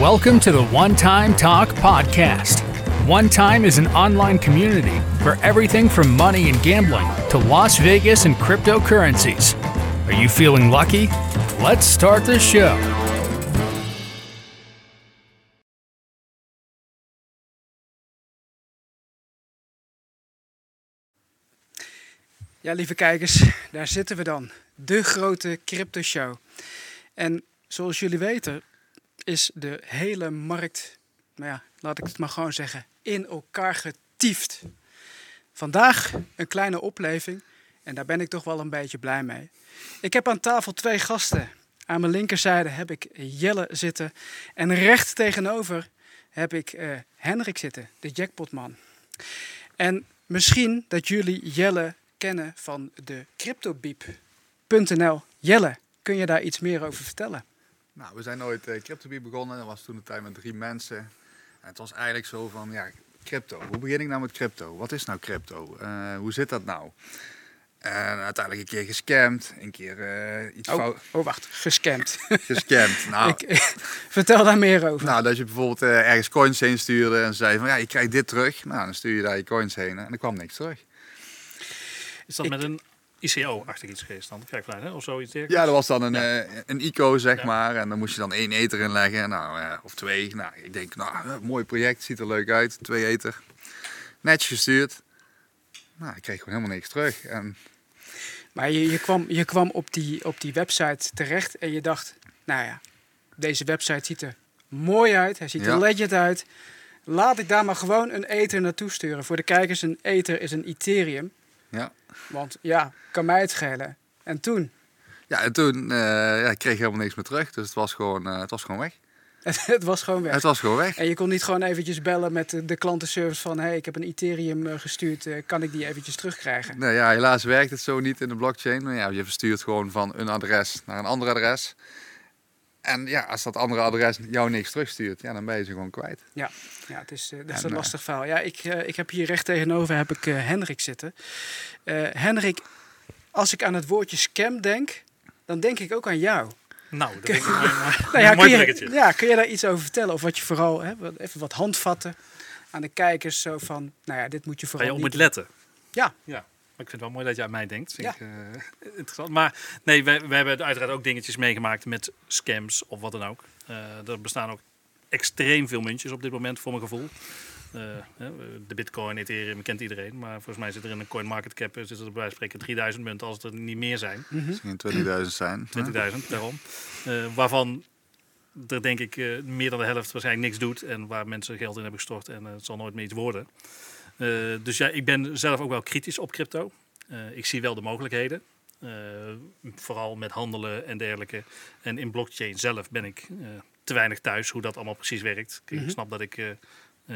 Welcome to the One Time Talk Podcast. One Time is an online community for everything from money and gambling to Las Vegas and cryptocurrencies. Are you feeling lucky? Let's start the show. Ja, lieve kijkers, daar zitten we dan. De grote crypto show. En zoals jullie weten is de hele markt, nou ja, laat ik het maar gewoon zeggen, in elkaar getiefd. Vandaag een kleine opleving en daar ben ik toch wel een beetje blij mee. Ik heb aan tafel twee gasten. Aan mijn linkerzijde heb ik Jelle zitten en recht tegenover heb ik uh, Hendrik zitten, de jackpotman. En misschien dat jullie Jelle kennen van de CryptoBeep.nl. Jelle, kun je daar iets meer over vertellen? Nou, we zijn ooit uh, CryptoBeep begonnen. Dat was toen de tijd met drie mensen. En het was eigenlijk zo van, ja, crypto. Hoe begin ik nou met crypto? Wat is nou crypto? Uh, hoe zit dat nou? En uiteindelijk een keer gescamd, een keer uh, iets oh, fout. Oh, wacht, gescamd. gescamd. Nou, ik, vertel daar meer over. Nou, dat je bijvoorbeeld uh, ergens coins heen stuurde en zei van ja, je krijgt dit terug. Nou, dan stuur je daar je coins heen en er kwam niks terug. Is dat met een ICO-achtig iets geweest dan? Kijk vanuit, hè? Of zoiets Ja, dat was dan een, ja. uh, een ICO, zeg maar. En dan moest je dan één ether inleggen, nou, uh, of twee. Nou, ik denk, nou, mooi project, ziet er leuk uit. Twee ether. Netjes gestuurd. Nou, ik kreeg gewoon helemaal niks terug. En... Maar je, je, kwam, je kwam op die, op die website terecht en je dacht, nou ja, deze website ziet er mooi uit. Hij ziet er ja. legend uit. Laat ik daar maar gewoon een ether naartoe sturen. Voor de kijkers, een ether is een Ethereum. Ja. Want ja, kan mij het schelen. En toen? Ja, en toen uh, ja, kreeg ik helemaal niks meer terug. Dus het was gewoon, uh, het was gewoon weg. het was gewoon weg? Het was gewoon weg. En je kon niet gewoon eventjes bellen met de, de klantenservice van... hé, hey, ik heb een Ethereum uh, gestuurd, kan ik die eventjes terugkrijgen? Nee, ja, helaas werkt het zo niet in de blockchain. Maar ja, je verstuurt gewoon van een adres naar een ander adres. En ja, als dat andere adres jou niks terugstuurt, ja, dan ben je ze gewoon kwijt. Ja, ja het is, uh, dat is en, een lastig verhaal. Ja, ik, uh, ik heb hier recht tegenover heb ik, uh, Hendrik zitten. Hendrik, als ik aan het woordje scam denk, dan denk ik ook aan jou. Nou, dat is een mooi, nou ja, kun je, ja, kun je daar iets over vertellen? Of wat je vooral, hè, even wat handvatten aan de kijkers, zo van, nou ja, dit moet je vooral je op niet moet letten. Ja. ja. Maar ik vind het wel mooi dat je aan mij denkt. Vind ja. ik, uh, interessant. Maar nee, we, we hebben uiteraard ook dingetjes meegemaakt met scams of wat dan ook. Uh, er bestaan ook extreem veel muntjes op dit moment, voor mijn gevoel. Uh, de bitcoin, ethereum kent iedereen. Maar volgens mij zit er in een coin market cap zit er bij wijze van spreken 3000 munten als het er niet meer zijn. Mm -hmm. Misschien 20.000 zijn. 20.000, daarom. waarvan er denk ik meer dan de helft waarschijnlijk niks doet. En waar mensen geld in hebben gestort en het zal nooit meer iets worden. Uh, dus ja, ik ben zelf ook wel kritisch op crypto. Uh, ik zie wel de mogelijkheden. Uh, vooral met handelen en dergelijke. En in blockchain zelf ben ik te weinig thuis hoe dat allemaal precies werkt. Mm -hmm. Ik snap dat ik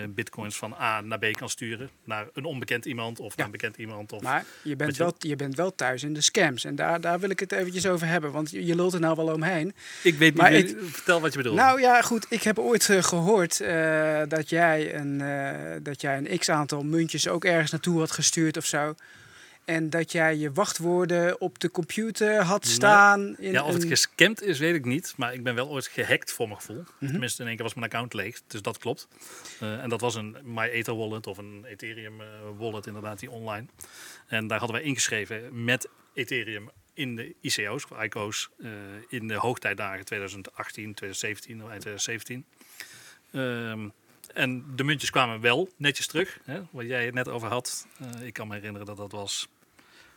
bitcoins van A naar B kan sturen. Naar een onbekend iemand of ja. naar een bekend iemand. Of maar je bent, wel, je bent wel thuis in de scams. En daar, daar wil ik het eventjes over hebben. Want je, je lult er nou wel omheen. Ik weet niet, ik, vertel wat je bedoelt. Nou ja, goed. Ik heb ooit uh, gehoord uh, dat, jij een, uh, dat jij een x-aantal muntjes ook ergens naartoe had gestuurd of zo. En dat jij je wachtwoorden op de computer had staan. In ja, of het gescamd is, weet ik niet. Maar ik ben wel ooit gehackt voor mijn gevoel. Mm -hmm. Tenminste, in één keer was mijn account leeg. Dus dat klopt. Uh, en dat was een MyEther wallet of een Ethereum uh, wallet inderdaad, die online. En daar hadden wij ingeschreven met Ethereum in de ICO's of ICO's uh, in de hoogtijdagen 2018, 2017, eind 2017. Um, en de muntjes kwamen wel netjes terug, hè, wat jij het net over had. Uh, ik kan me herinneren dat dat was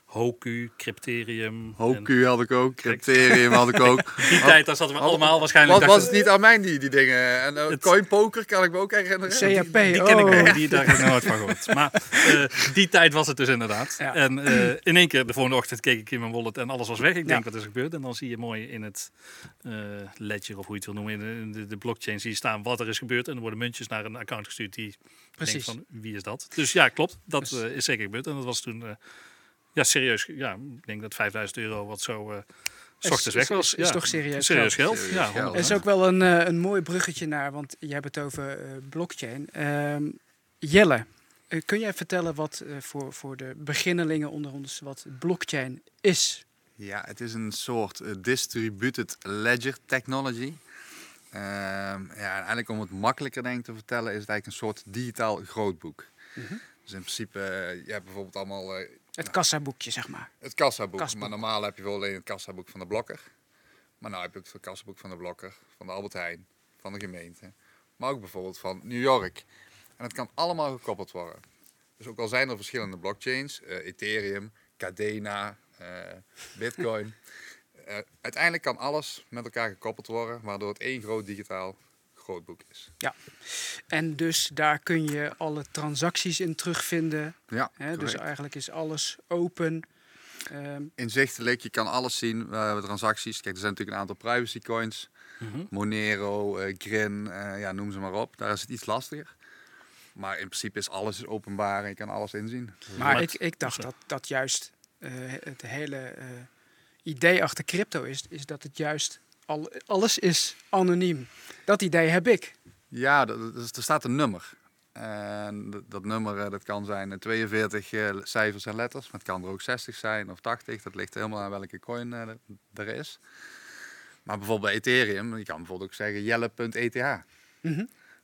Hoku, Crypterium. Hoku en... had ik ook, Crypterium had ik ook. die tijd, daar zaten we allemaal waarschijnlijk... Wat was het niet aan mij, die, die dingen? En uh, het... Coinpoker kan ik me ook herinneren. CAP, Die, die ken oh. ik die daar heb ik nooit van gehoord. Maar uh, die tijd was het dus inderdaad. Ja. En uh, in één keer, de volgende ochtend, keek ik in mijn wallet en alles was weg. Ik denk, ja. wat is er gebeurd? En dan zie je mooi in het ledger, of hoe je het wil noemen, in de, de, de, blockchain, zie je staan wat er is gebeurd. En er worden muntjes naar een account gestuurd die Precies. denkt van, wie is dat? Dus ja, klopt. Dat is zeker gebeurd. En dat was toen... Ja, serieus. Ja, ik denk dat 5000 euro wat zo uh, s ochtends weg was. Is, is ja. toch serieus, serieus geld? Serieus ja, geld, is ook wel een, uh, een mooi bruggetje naar, want je hebt het over uh, blockchain. Um, Jelle, kun jij vertellen wat voor, voor de beginnelingen onder ons wat blockchain is? Ja, het is een soort distributed ledger technology. Ehm, ja, en eigenlijk om het makkelijker denk ik te vertellen, is het eigenlijk een soort digitaal grootboek. Mhm. Dus in principe, eh, je hebt bijvoorbeeld allemaal eh, Het kassaboekje, zeg maar. het kassaboek. Kasboek. Maar normaal heb je wel alleen het kassaboek van de blokker. Maar nou heb je ook het kassaboek van de blokker, van de Albert Heijn, van de gemeente. Maar ook bijvoorbeeld van New York. En het kan allemaal gekoppeld worden. Dus ook al zijn er verschillende blockchains, eh, Ethereum, Cadena, eh, Bitcoin. eh, uiteindelijk kan alles met elkaar gekoppeld worden, waardoor het één groot digitaal grootboek is. En dus daar kun je alle transacties in terugvinden. Ja, Hè? Dus eigenlijk is alles open. Ehm, inzichtelijk. Je kan alles zien, eh, transacties. Kijk, er zijn natuurlijk een aantal privacy coins. Mhm. Monero, eh, Grin, eh, ja, noem ze maar op. Daar is het iets lastiger. Maar in principe is alles openbaar en je kan alles inzien. maar ik, ik dacht dat, dat juist eh, het hele eh, idee achter crypto is, is dat het juist al, alles is anoniem. Dat idee heb ik. Ja, is- er staat een nummer. En dat, dat nummer eh, dat kan zijn eh, 42 eh, cijfers en letters. Maar het kan er ook 60 zijn of 80. Dat ligt helemaal aan welke coin eh, er is. Maar bijvoorbeeld bij Ethereum, je kan bijvoorbeeld ook zeggen jelle.eth.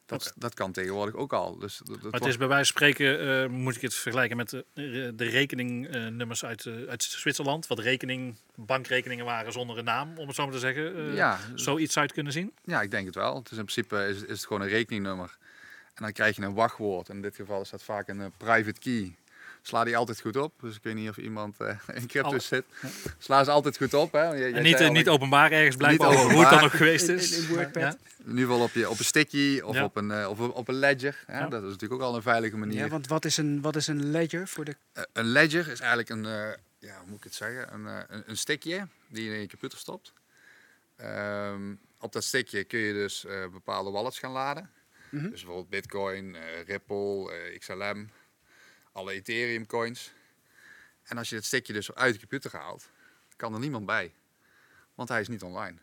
Dat, dat kan tegenwoordig ook al. Dus dat, dat Maar het wordt- is bij wijze van spreken, eh, moet ik het vergelijken met de, de rekeningnummers uit, eh, uit Zwitserland. Wat rekening, bankrekeningen waren zonder een naam, om het zo maar te zeggen. Eh, ja, Zoiets het kunnen zien. Ja, ik denk het wel. Het is in principe is, is het gewoon een rekeningnummer. En dan krijg je een wachtwoord. In dit geval is dat vaak een eh, private key. Sla die altijd goed op. Dus ik weet niet of iemand eh, in crypto zit. Sla ze altijd goed op. Hè? En niet, eh, niet openbaar ergens blijkbaar, Niet hoe het dan openbaar. ook geweest is. in- in WordPad. Ja. In ieder geval op, je, op een sticky of, Ja. op, een, eh, of op een ledger. Hè? Ja. Dat is natuurlijk ook al een veilige manier. Ja, want wat is een, wat is een ledger voor de... Een ledger is eigenlijk een, ja, hoe moet ik het zeggen, een, een, een stickje die je in je computer stopt. Ehm, op dat stickje kun je dus eh, bepaalde wallets gaan laden. Mhm. Dus bijvoorbeeld Bitcoin, eh, Ripple, eh, XLM, alle Ethereum coins. En als je het stickje dus uit de computer haalt, kan er niemand bij. Want hij is niet online.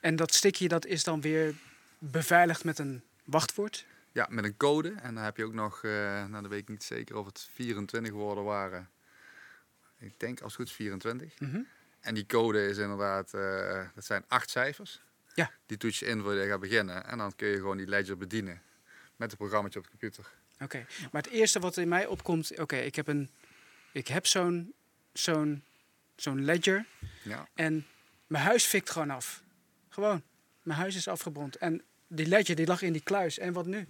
En dat stickje dat is dan weer beveiligd met een wachtwoord. Ja, met een code. En dan heb je ook nog, eh nou dan weet ik niet zeker of het 24 woorden waren. Ik denk als het goed is 24. Mhm. En die code is inderdaad, eh, dat zijn acht cijfers. Ja. Die toets je in voor je gaat beginnen. En dan kun je gewoon die ledger bedienen met het programma op de computer. Oké, maar het eerste wat in mij opkomt, oké, ik heb een, ik heb zo'n, zo'n, zo'n ledger Ja. en mijn huis fikt gewoon af. Gewoon, mijn huis is afgebrand en die ledger die lag in die kluis. En wat nu?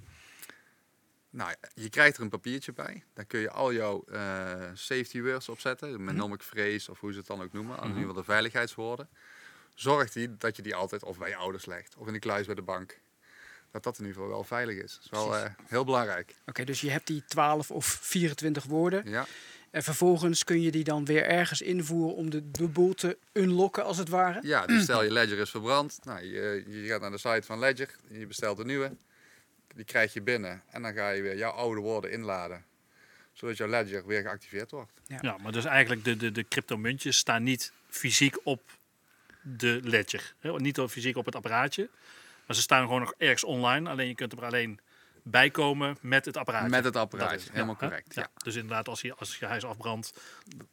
Nou, je krijgt er een papiertje bij. Daar kun je al jouw eh, safety words op zetten. Met nomic phrase of hoe ze het dan ook noemen. In ieder geval de veiligheidswoorden. Zorgt die dat je die altijd of bij je ouders legt. Of in de kluis bij de bank. Dat dat in ieder geval wel veilig is. Dat is wel eh, heel belangrijk. Oké, dus je hebt die 12 of 24 woorden Ja. en vervolgens kun je die dan weer ergens invoeren om de, de boel te unlocken als het ware. Ja, dus stel je ledger is verbrand. Nou, je, je gaat naar de site van Ledger. Je bestelt een nieuwe. Die krijg je binnen. En dan ga je weer jouw oude woorden inladen. Zodat jouw ledger weer geactiveerd wordt. Ja, maar dus eigenlijk de, de, de cryptomuntjes staan niet fysiek op de ledger. Hè? Niet fysiek op het apparaatje. Maar ze staan gewoon nog ergens online. Alleen je kunt er alleen bij komen met het apparaatje. Met het is- Helemaal ja, correct. Ja. Ja. Dus inderdaad, als je, als je huis afbrandt,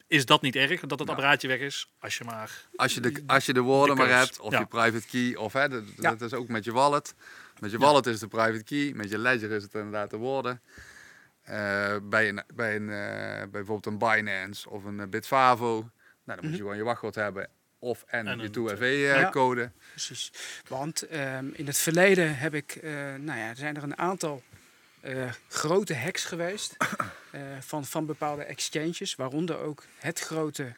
is dat niet erg dat het Ja. apparaatje weg is. Als je maar... Als je de, als je de woorden De maar hebt, of je private key, of hè, dat, is ook met je wallet. Met je wallet is het de private key, met je ledger is het inderdaad de woorden. Eh, bij, een, bij, een, eh, bij bijvoorbeeld een Binance of een eh, Bitfavo, nou, dan moet je gewoon je wachtwoord hebben. Of en, En je 2FA-code. Precies. Want ehm, in het verleden heb ik, eh, nou ja, zijn er een aantal eh, grote hacks geweest eh, van, van bepaalde exchanges, waaronder ook het grote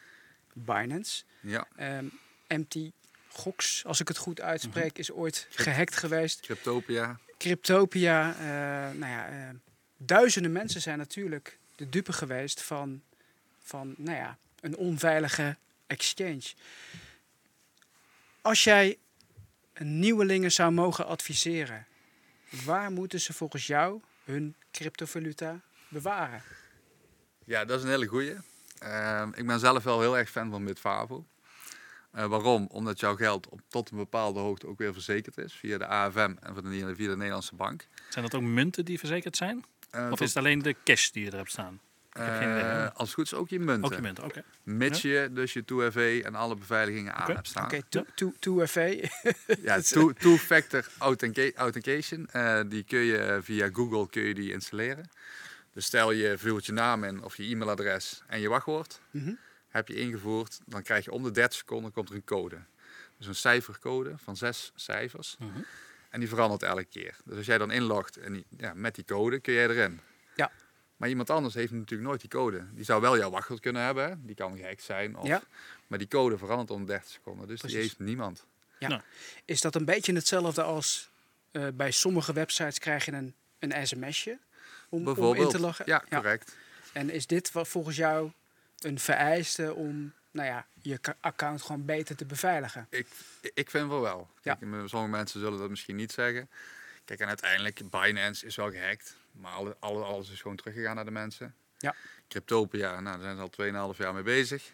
Binance. Ja, Ehm MT Gox, als ik het goed uitspreek, is ooit gehackt geweest. Cryptopia. Cryptopia, nou ja, eh, duizenden mensen zijn natuurlijk de dupe geweest van, van nou ja, een onveilige exchange. Als jij nieuwelingen zou mogen adviseren, waar moeten ze volgens jou hun cryptovaluta bewaren? Ja, dat is een hele goeie. Ehm, ik ben zelf wel heel erg fan van Bitfavo. Eh, waarom? Omdat jouw geld op, tot een bepaalde hoogte ook weer verzekerd is via de AFM en via de, via de Nederlandse bank. Zijn dat ook munten die verzekerd zijn? Eh, Of tot- is het alleen de cash die je er hebt staan? Eh, hè? als het goed is ook je munten. Ook je munten, oké. Mits je dus je 2FA en alle beveiligingen aan hebt staan. Oké, two- two- 2FA. Ja, two- two-factor authentica- authentication. eh, die kun je via Google kun je die installeren. Dus stel je vult je naam in of je e-mailadres en je wachtwoord. Mhm. Heb je ingevoerd, dan krijg je om de 30 seconden komt er een code. Dus een cijfercode van zes cijfers. Mhm. En die verandert elke keer. Dus als jij dan inlogt en die, ja, met die code kun jij erin. Ja. Maar iemand anders heeft natuurlijk nooit die code. Die zou wel jouw wachtwoord kunnen hebben. hè. Die kan gehackt zijn. Of, Ja. Maar die code verandert om 30 seconden. Dus Precies. die heeft niemand. Is dat een beetje hetzelfde als eh, bij sommige websites krijg je een, een sms'je om, om in te loggen? Ja, correct. En is dit wat volgens jou een vereiste om nou ja, je account gewoon beter te beveiligen? Ik, ik vind wel wel. Ja. Kijk, Sommige mensen zullen dat misschien niet zeggen. Kijk, en uiteindelijk, Binance is wel gehackt. Maar alle, alle- alles is gewoon teruggegaan naar de mensen. Ja. Cryptopia, nou, daar zijn ze al 2,5 jaar mee bezig.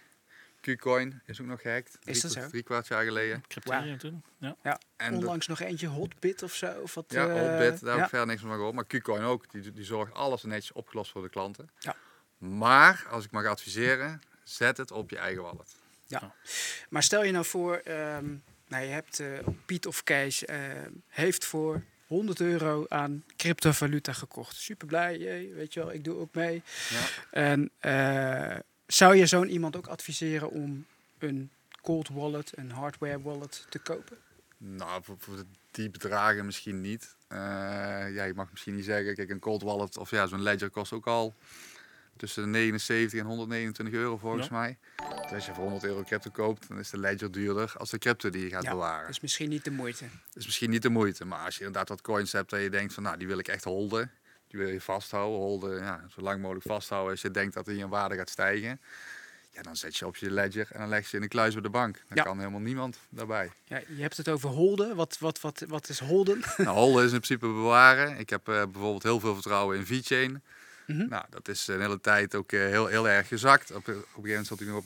Qcoin is ook nog gehackt. Is dat drie, zo? Drie kwart jaar geleden. Crypterium toen. Ja. Ja, En dat- onlangs nog eentje, Hotbit of zo? Of wat, ja, eh, Hotbit, daar heb ja. ik verder niks van gehoord. Maar Qcoin ook, die, die zorgt alles netjes opgelost voor de klanten. Ja. Maar, als ik mag adviseren, zet het op je eigen wallet. Maar stel je nou voor, ehm, nou, je hebt eh, Piet of Kees eh, heeft voor 100 euro aan cryptovaluta gekocht. Super blij, weet je wel, ik doe ook mee. Ja. En eh, zou je zo'n iemand ook adviseren om een cold wallet, een hardware wallet te kopen? Nou, voor, voor die bedragen misschien niet. Eh, ja, je mag misschien niet zeggen, kijk, een cold wallet of ja, zo'n ledger kost ook al tussen de 79 en 129 euro volgens Ja. mij. Dus als je voor 100 euro crypto koopt, dan is de ledger duurder als de crypto die je gaat Ja, bewaren. Dat is misschien niet de moeite. Is misschien niet de moeite, maar als je inderdaad wat coins hebt en je denkt van, nou, die wil ik echt holden. Die wil je vasthouden, holden, ja, zo lang mogelijk vasthouden. Als je denkt dat die in waarde gaat stijgen, ja, dan zet je op je ledger en dan leg je ze in een kluis bij de bank. Dan Ja. kan helemaal niemand daarbij. Ja, je hebt het over holden. Wat, wat, wat, wat is holden? Nou, holden is in principe bewaren. Ik heb eh, bijvoorbeeld heel veel vertrouwen in VeChain. Mhm. Nou, dat is een hele tijd ook eh, heel, heel erg gezakt. Op, op een gegeven moment zat hij nog op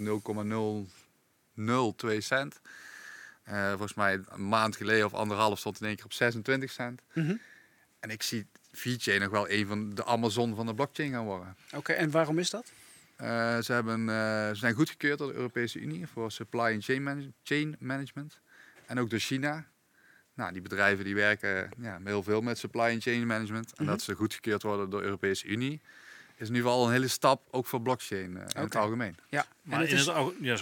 0,002 cent. Eh, volgens mij een maand geleden of anderhalf stond hij in één keer op 26 cent. Mhm. En ik zie VeChain nog wel een van de Amazon van de blockchain gaan worden. Oké, en waarom is dat? Eh, ze, hebben, ze zijn goedgekeurd door de Europese Unie voor supply and chain, manage- chain management. En ook door China. Nou, die bedrijven die werken ja, heel veel met supply and chain management. En Mhm. dat ze goedgekeurd worden door de Europese Unie is in ieder geval een hele stap ook voor blockchain eh, in het algemeen. Ja, Maar en het in is, het, al- ja,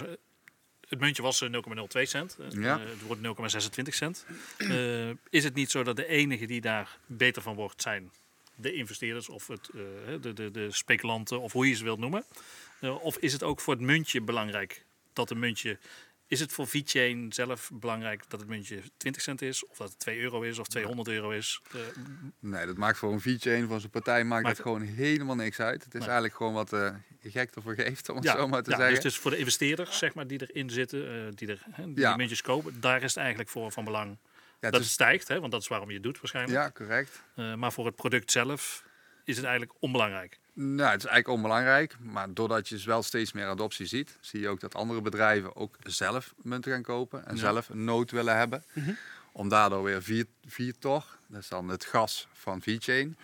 het muntje was eh, 0,02 cent. Eh, Ja. eh, het wordt 0,26 cent. Eh, is het niet zo dat de enigen die daar beter van wordt zijn de investeerders of het, eh, de, de, de speculanten of hoe je ze wilt noemen? Eh, of is het ook voor het muntje belangrijk dat een muntje... Is het voor VeChain zelf belangrijk dat het muntje 20 cent is? Of dat het 2 euro is of 200 euro is? Eh, Nee, dat maakt voor een VeChain, voor zo'n partij, maakt Maakt- dat gewoon helemaal niks uit. Het is Nee. eigenlijk gewoon wat eh je gek ervoor geeft, om het ja, zo maar te ja, zeggen. dus het is voor de investeerders zeg maar, die erin zitten, eh, die, er, die Ja. die muntjes kopen. Daar is het eigenlijk voor van belang ja, dat het stijgt, hè, want dat is waarom je het doet waarschijnlijk. ja, correct. Eh, maar voor het product zelf is het eigenlijk onbelangrijk. Nou, het is eigenlijk onbelangrijk, maar doordat je dus wel steeds meer adoptie ziet, zie je ook dat andere bedrijven ook zelf munten gaan kopen en Ja. zelf een nood willen hebben. Mhm. Om daardoor weer vier, Viator, dat is dan het gas van VeChain.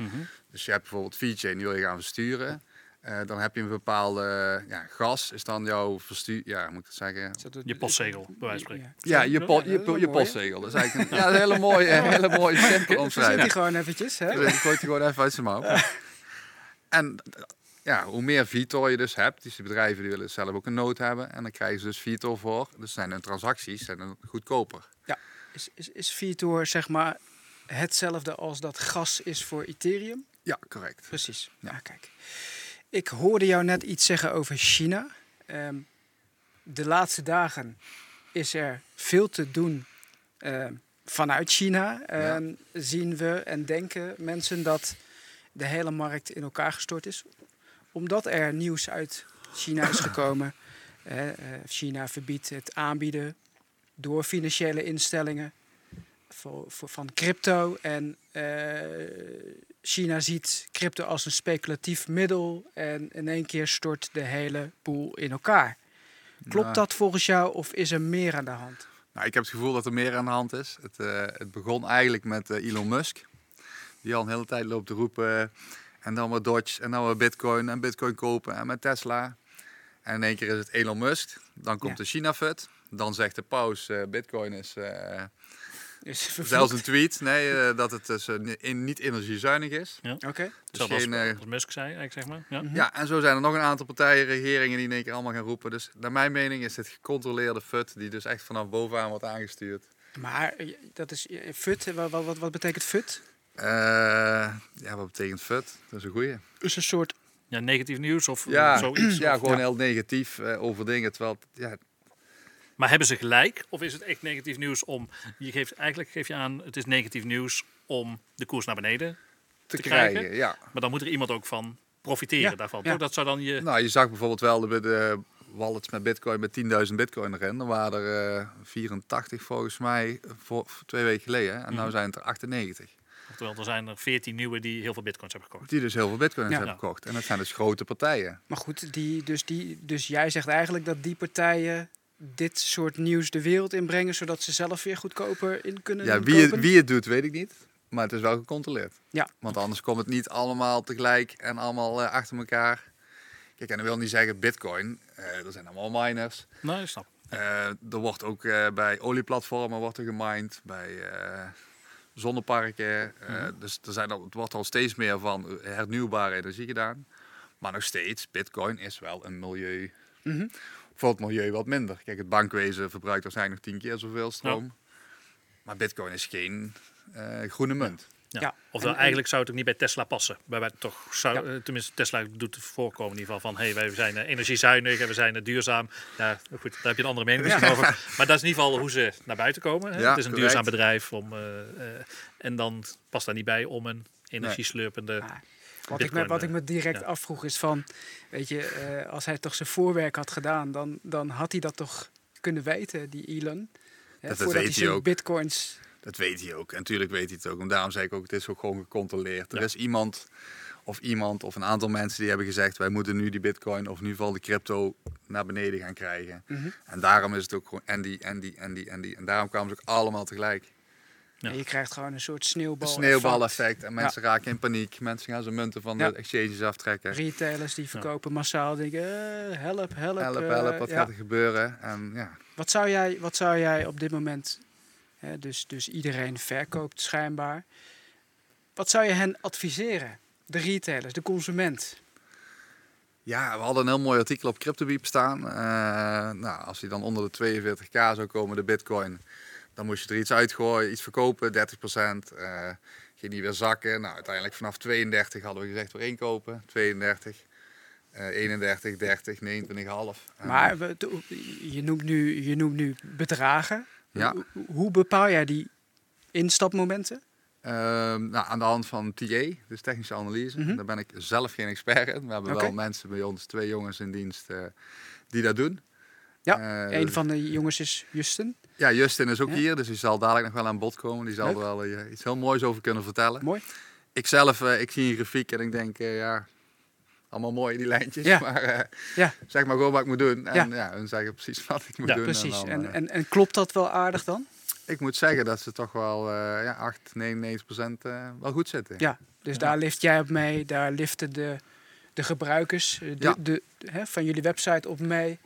Dus je hebt bijvoorbeeld VeChain, die wil je gaan versturen. Eh, dan heb je een bepaalde ja, gas, is dan jouw verstuur, ja, moet ik het zeggen? Je postzegel, bij wijze van spreken. Ja, je, po- je, po- je postzegel. Dat is eigenlijk een, ja, een hele mooie, hele mooie simpele omschrijving. die gewoon eventjes, hè? Dus gewoon even uit zijn mouw. En ja, hoe meer Vitor je dus hebt, dus die bedrijven die willen zelf ook een nood hebben. En dan krijgen ze dus Vitor voor. Dus zijn hun transacties zijn dan goedkoper. Is, is, is Vitor zeg maar hetzelfde als dat gas is voor Ethereum? Ja, correct. Precies. Ja. Ja. kijk. Ik hoorde jou net iets zeggen over China. Ehm, de laatste dagen is er veel te doen ehm, vanuit China. Ehm, Zien we en denken mensen dat de hele markt in elkaar gestort is. Omdat er nieuws uit China is gekomen. Eh, China verbiedt het aanbieden door financiële instellingen voor, voor, van crypto. En eh, China ziet crypto als een speculatief middel. En in één keer stort de hele boel in elkaar. Klopt Nou, dat volgens jou of is er meer aan de hand? Nou, ik heb het gevoel dat er meer aan de hand is. Het, eh, het begon eigenlijk met Elon Musk. Die al een hele tijd loopt te roepen. En dan weer Dodge en dan weer Bitcoin en Bitcoin kopen en met Tesla. En in één keer is het Elon Musk. Dan komt Ja. de China-fut. Dan zegt de paus, eh, Bitcoin is eh, Is zelfs een tweet. Nee, eh, dat het dus, eh, in- niet energiezuinig is. Oké. Dus Hetzelfde als, geen, eh, als Musk zei, eigenlijk zeg maar. Ja. Mhm. Ja, en zo zijn er nog een aantal partijen, regeringen die in één keer allemaal gaan roepen. Dus naar mijn mening is dit gecontroleerde FUT die dus echt vanaf bovenaan wordt aangestuurd. Maar eh, dat is eh, FUT. eh, Wat, wat, wat, wat betekent FUT? Eh, ja, wat betekent FUT? Dat is een goeie. Is een soort. ja, negatief nieuws of Ja, zoiets. ja Of- gewoon Ja. heel negatief eh, over dingen. Terwijl, ja, Maar hebben ze gelijk? Of is het echt negatief nieuws om... Je geeft, eigenlijk geef je aan, het is negatief nieuws om de koers naar beneden. te, Te krijgen, krijgen? ja. Maar dan moet er iemand ook van profiteren Ja, daarvan. ja. toch? Dat zou dan je... Nou, je zag bijvoorbeeld wel de, de wallets met bitcoin met 10.000 bitcoin erin. Er waren er eh, 84 volgens mij voor, voor twee weken geleden. En nu Mhm. zijn het er 98. Oftewel, er zijn er 14 nieuwe die heel veel bitcoins hebben gekocht. Die dus heel veel bitcoins Ja. hebben gekocht. En dat zijn dus grote partijen. Maar goed, die, dus, die, dus jij zegt eigenlijk dat die partijen dit soort nieuws de wereld inbrengen, zodat ze zelf weer goedkoper in kunnen Ja, wie het, wie het doet, weet ik niet. Maar het is wel gecontroleerd. Ja. Want anders komt het niet allemaal tegelijk en allemaal eh, achter elkaar. Kijk, en dat wil niet zeggen bitcoin. Eh, er zijn allemaal miners. Ik snap. Eh, er wordt ook eh, bij olieplatformen wordt er gemined. Bij eh, zonneparken. Eh, Mhm. Dus er zijn al, het wordt al steeds meer van hernieuwbare energie gedaan. Maar nog steeds, bitcoin is wel een milieu... Mhm. Voor het milieu wat minder. Kijk, het bankwezen verbruikt waarschijnlijk nog tien keer zoveel stroom. Maar bitcoin is geen eh, groene munt. Ja. Ja, Oftewel, en- eigenlijk zou het ook niet bij Tesla passen. Bij wij toch zou, Ja. eh, tenminste, Tesla doet het voorkomen in ieder geval van... hey, wij zijn eh, energiezuinig en we zijn eh, duurzaam. Ja, goed, daar heb je een andere mening over. Maar dat is in ieder geval hoe ze naar buiten komen. Hè? Ja, het is een correct. duurzaam bedrijf. Om, eh, eh, en dan past daar niet bij om een energieslurpende... Ah, Wat, ik me, wat ik me direct ja. afvroeg is van, weet je, eh, als hij toch zijn voorwerk had gedaan, dan, dan had hij dat toch kunnen weten, die Elon. Hè, Dat voordat weet hij hij zijn ook. bitcoins... Dat weet hij ook. En natuurlijk weet hij het ook. En daarom zei ik ook, het is ook gewoon gecontroleerd. Er is iemand of iemand of een aantal mensen die hebben gezegd... wij moeten nu die bitcoin of in ieder geval de crypto naar beneden gaan krijgen. Mhm. En daarom is het ook gewoon en die, en die, en die, en die. En daarom kwamen ze ook allemaal tegelijk. Ja. En je krijgt gewoon een soort sneeuwbal. Een sneeuwbaleffect. En mensen raken in paniek. Mensen gaan zijn munten van Ja. de exchanges aftrekken. Retailers die verkopen massaal, denken, eh, help, help. Help, eh, help, wat ja. gaat er gebeuren? En ja, Wat zou jij, wat zou jij op dit moment, dus, dus iedereen verkoopt schijnbaar, wat zou je hen adviseren? De retailers, de consument. Ja, we hadden een heel mooi artikel op CryptoBeep staan. Eh, nou, als die dan onder de 42k zou komen, de bitcoin, dan moest je er iets uitgooien, iets verkopen, 30%. eh ging die weer zakken. Nou, uiteindelijk vanaf 32 hadden we gezegd weer inkopen. 32, eh 31, 30, 29,5. En, Maar we, to- je, noemt nu, je noemt nu bedragen. Ja. Hoe, hoe bepaal jij die instapmomenten? Ehm, nou, aan de hand van TA, dus technische analyse. Mhm. Daar ben ik zelf geen expert in. We hebben wel mensen bij ons, twee jongens in dienst, eh, die dat doen. Ja, Eh, Een van de jongens is Justin. Ja, Justin is ook Ja. hier, dus die zal dadelijk nog wel aan bod komen. Die zal Leuk. er wel eh, iets heel moois over kunnen vertellen. Mooi. Ik zelf, ik zie een grafiek en ik denk, ja, allemaal mooi die lijntjes. Ja. Maar eh, Ja. zeg maar gewoon wat ik moet doen. En Ja. ja, hun zeggen precies wat ik moet Ja, doen. Precies. dan, En, eh, en, en klopt dat wel aardig dan? ik moet zeggen dat ze toch wel eh ja, 8, 99 procent eh, wel goed zitten. Ja. Dus Ja. daar lift jij op mee. Daar liften de, de gebruikers de, Ja. de, hè, van jullie website op mee.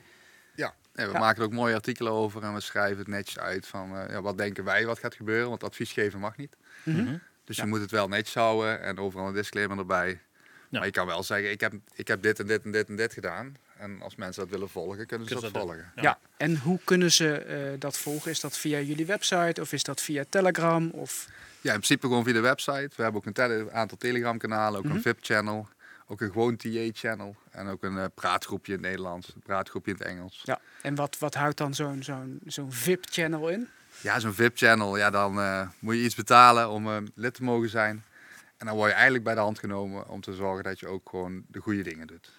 Ja, en we Ja. maken er ook mooie artikelen over en we schrijven het netjes uit van eh, ja, wat denken wij wat gaat gebeuren. Want advies geven mag niet. Mhm. Mhm. Dus Ja. je moet het wel netjes houden en overal een disclaimer erbij. Ja. Maar je kan wel zeggen, ik heb, ik heb dit en dit en dit en dit gedaan. En als mensen dat willen volgen, kunnen ze Kunnen dat ze dat volgen. Ja. Ja. En hoe kunnen ze eh, dat volgen? Is dat via jullie website of is dat via Telegram? Of... Ja, in principe gewoon via de website. We hebben ook een tele- aantal Telegram-kanalen, ook Mhm. een VIP-channel, ook een gewoon TA-channel en ook een eh, praatgroepje in het Nederlands, een praatgroepje in het Engels. Ja. En wat, wat houdt dan zo'n zo'n zo'n VIP-channel in? Ja, zo'n VIP-channel, ja, dan eh, moet je iets betalen om lid te mogen zijn. En dan word je eigenlijk bij de hand genomen om te zorgen dat je ook gewoon de goede dingen doet.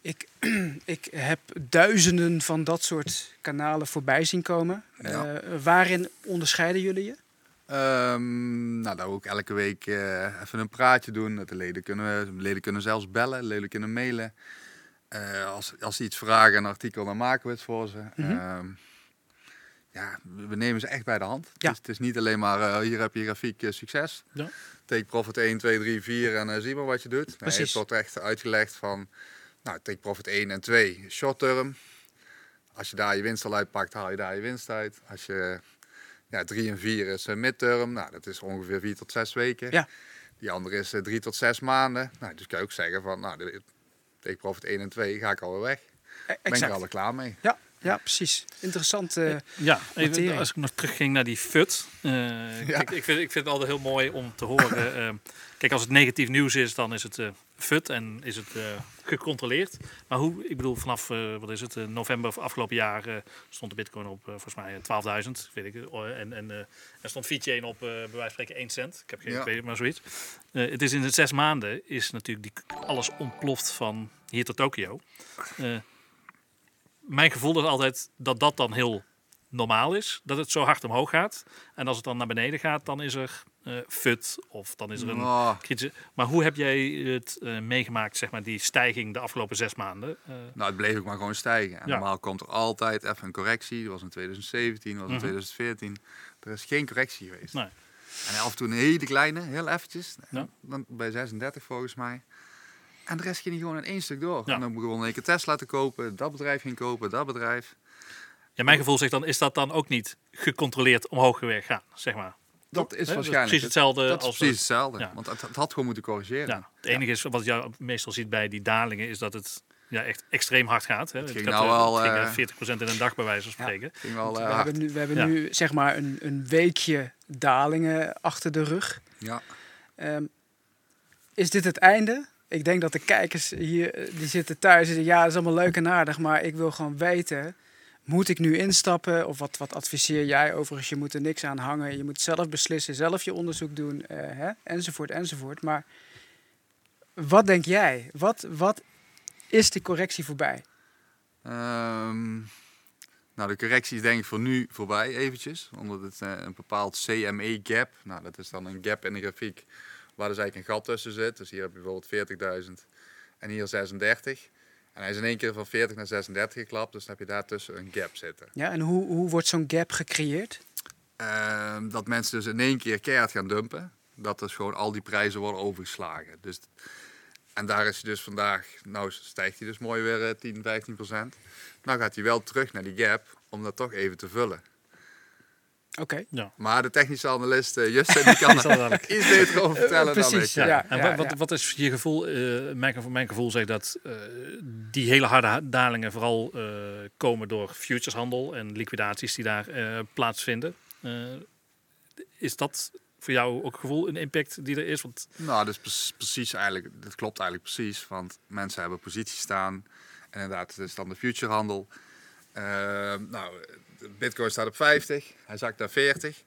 Ik, ik heb duizenden van dat soort kanalen voorbij zien komen. Ja. Eh, waarin onderscheiden jullie je? Ehm, nou, dat we ook elke week eh, even een praatje doen. Dat de leden kunnen, de leden kunnen zelfs bellen, leden kunnen mailen. Eh, als, als ze iets vragen, een artikel, dan maken we het voor ze. Ehm, ja, we nemen ze echt bij de hand. Ja. Het, is, het is niet alleen maar, eh, hier heb je grafiek, eh, succes. Ja. Take profit 1, 2, 3, 4 en eh, zie maar wat je doet. Nee, het wordt echt uitgelegd van, nou, take profit 1 en 2, short term. Als je daar je winst al uitpakt, haal je daar je winst uit. Als je, ja, 3 en 4 is midterm, nou, dat is ongeveer 4 tot 6 weken. Ja. Die andere is 3 tot 6 maanden. Nou, dus kan je ook zeggen van, nou, take profit 1 en 2 ga ik alweer weg. E- Ben ik er Exact. al klaar mee. Ja, ja, precies. Interessant. eh, Ja, even, als ik nog terugging naar die FUT. eh, kijk, ik, vind, ik vind het altijd heel mooi om te horen. eh, kijk, als het negatief nieuws is, dan is het FUT en is het gecontroleerd. Maar hoe, ik bedoel, vanaf wat is het, november afgelopen jaar stond de bitcoin op volgens mij eh, 12.000, weet ik. en en er stond VeChain op, bij wijze van spreken, 1 cent. Ik heb geen Ja. het maar zoiets. Het is in de zes maanden is natuurlijk die, alles ontploft van hier tot Tokio. Mijn gevoel is altijd dat dat dan heel normaal is. Dat het zo hard omhoog gaat. En als het dan naar beneden gaat, dan is er eh fut. Of dan is er een Oh, kritische... Maar hoe heb jij het eh, meegemaakt, zeg maar, die stijging de afgelopen zes maanden? Eh, Nou, het bleef ook maar gewoon stijgen. En Ja. normaal komt er altijd even een correctie. Dat was in 2017, dat was in Mhm. 2014. Er is geen correctie geweest. Nee. En af en toe een hele kleine, heel eventjes. Ja. Dan bij 36 volgens mij. En de rest ging gewoon in één stuk door. Ja. En dan begon ik een Tesla te kopen. Dat bedrijf ging kopen, dat bedrijf. ja, mijn gevoel zegt dan, is dat dan ook niet gecontroleerd omhoog weer gaan, zeg maar. Dat is waarschijnlijk precies hetzelfde Dat is als... precies hetzelfde. Ja. Want het, het had gewoon moeten corrigeren. Ja, het enige is wat je meestal ziet bij die dalingen, is dat het ja, echt extreem hard gaat. Hè. Het ging gaat, nou eh, wel, het ging, eh, eh, 40% in een dag bij wijze van Ja. spreken. Ging wel we eh, hebben nu, we hebben Ja. nu zeg maar een, een weekje dalingen achter de rug. Ja. Ehm, is dit het einde? Ik denk dat de kijkers hier, eh, die zitten thuis en zeggen, ja, dat is allemaal leuk en aardig, maar ik wil gewoon weten, moet ik nu instappen? Of wat, wat adviseer jij overigens? Je moet er niks aan hangen, je moet zelf beslissen, zelf je onderzoek doen, eh, hè? enzovoort, enzovoort. Maar wat denk jij? Wat, wat is de correctie voorbij? Ehm, nou, de correctie is denk ik voor nu voorbij eventjes. Omdat het eh, een bepaald CME gap, nou dat is dan een gap in de grafiek waar dus eigenlijk een gat tussen zit. Dus hier heb je bijvoorbeeld 40.000 en hier 36. En hij is in één keer van 40 naar 36 geklapt, dus dan heb je daartussen een gap zitten. Ja, en hoe, hoe wordt zo'n gap gecreëerd? Ehm, dat mensen dus in één keer keihard gaan dumpen. Dat dus gewoon al die prijzen worden overgeslagen. Dus, en daar is hij dus vandaag, nou stijgt hij dus mooi weer eh, 10, 15 procent. Nou gaat hij wel terug naar die gap om dat toch even te vullen. Oké. Ja. Maar de technische analist uh, Justin die kan Dat er iets beter over vertellen dan ik. precies, Ja. Ja, en ja, wat, wat, ja. wat is je gevoel? eh, mijn, gevoel- mijn gevoel zegt dat eh, die hele harde ha- dalingen vooral eh, komen door futureshandel en liquidaties die daar eh, plaatsvinden. Eh, is dat voor jou ook gevoel een impact die er is? Want Nou, dus pre- precies eigenlijk, dat klopt eigenlijk precies. Want mensen hebben posities staan. En inderdaad, het is dan de futurehandel. Nou, de bitcoin staat op 50. Hij zakt naar 40.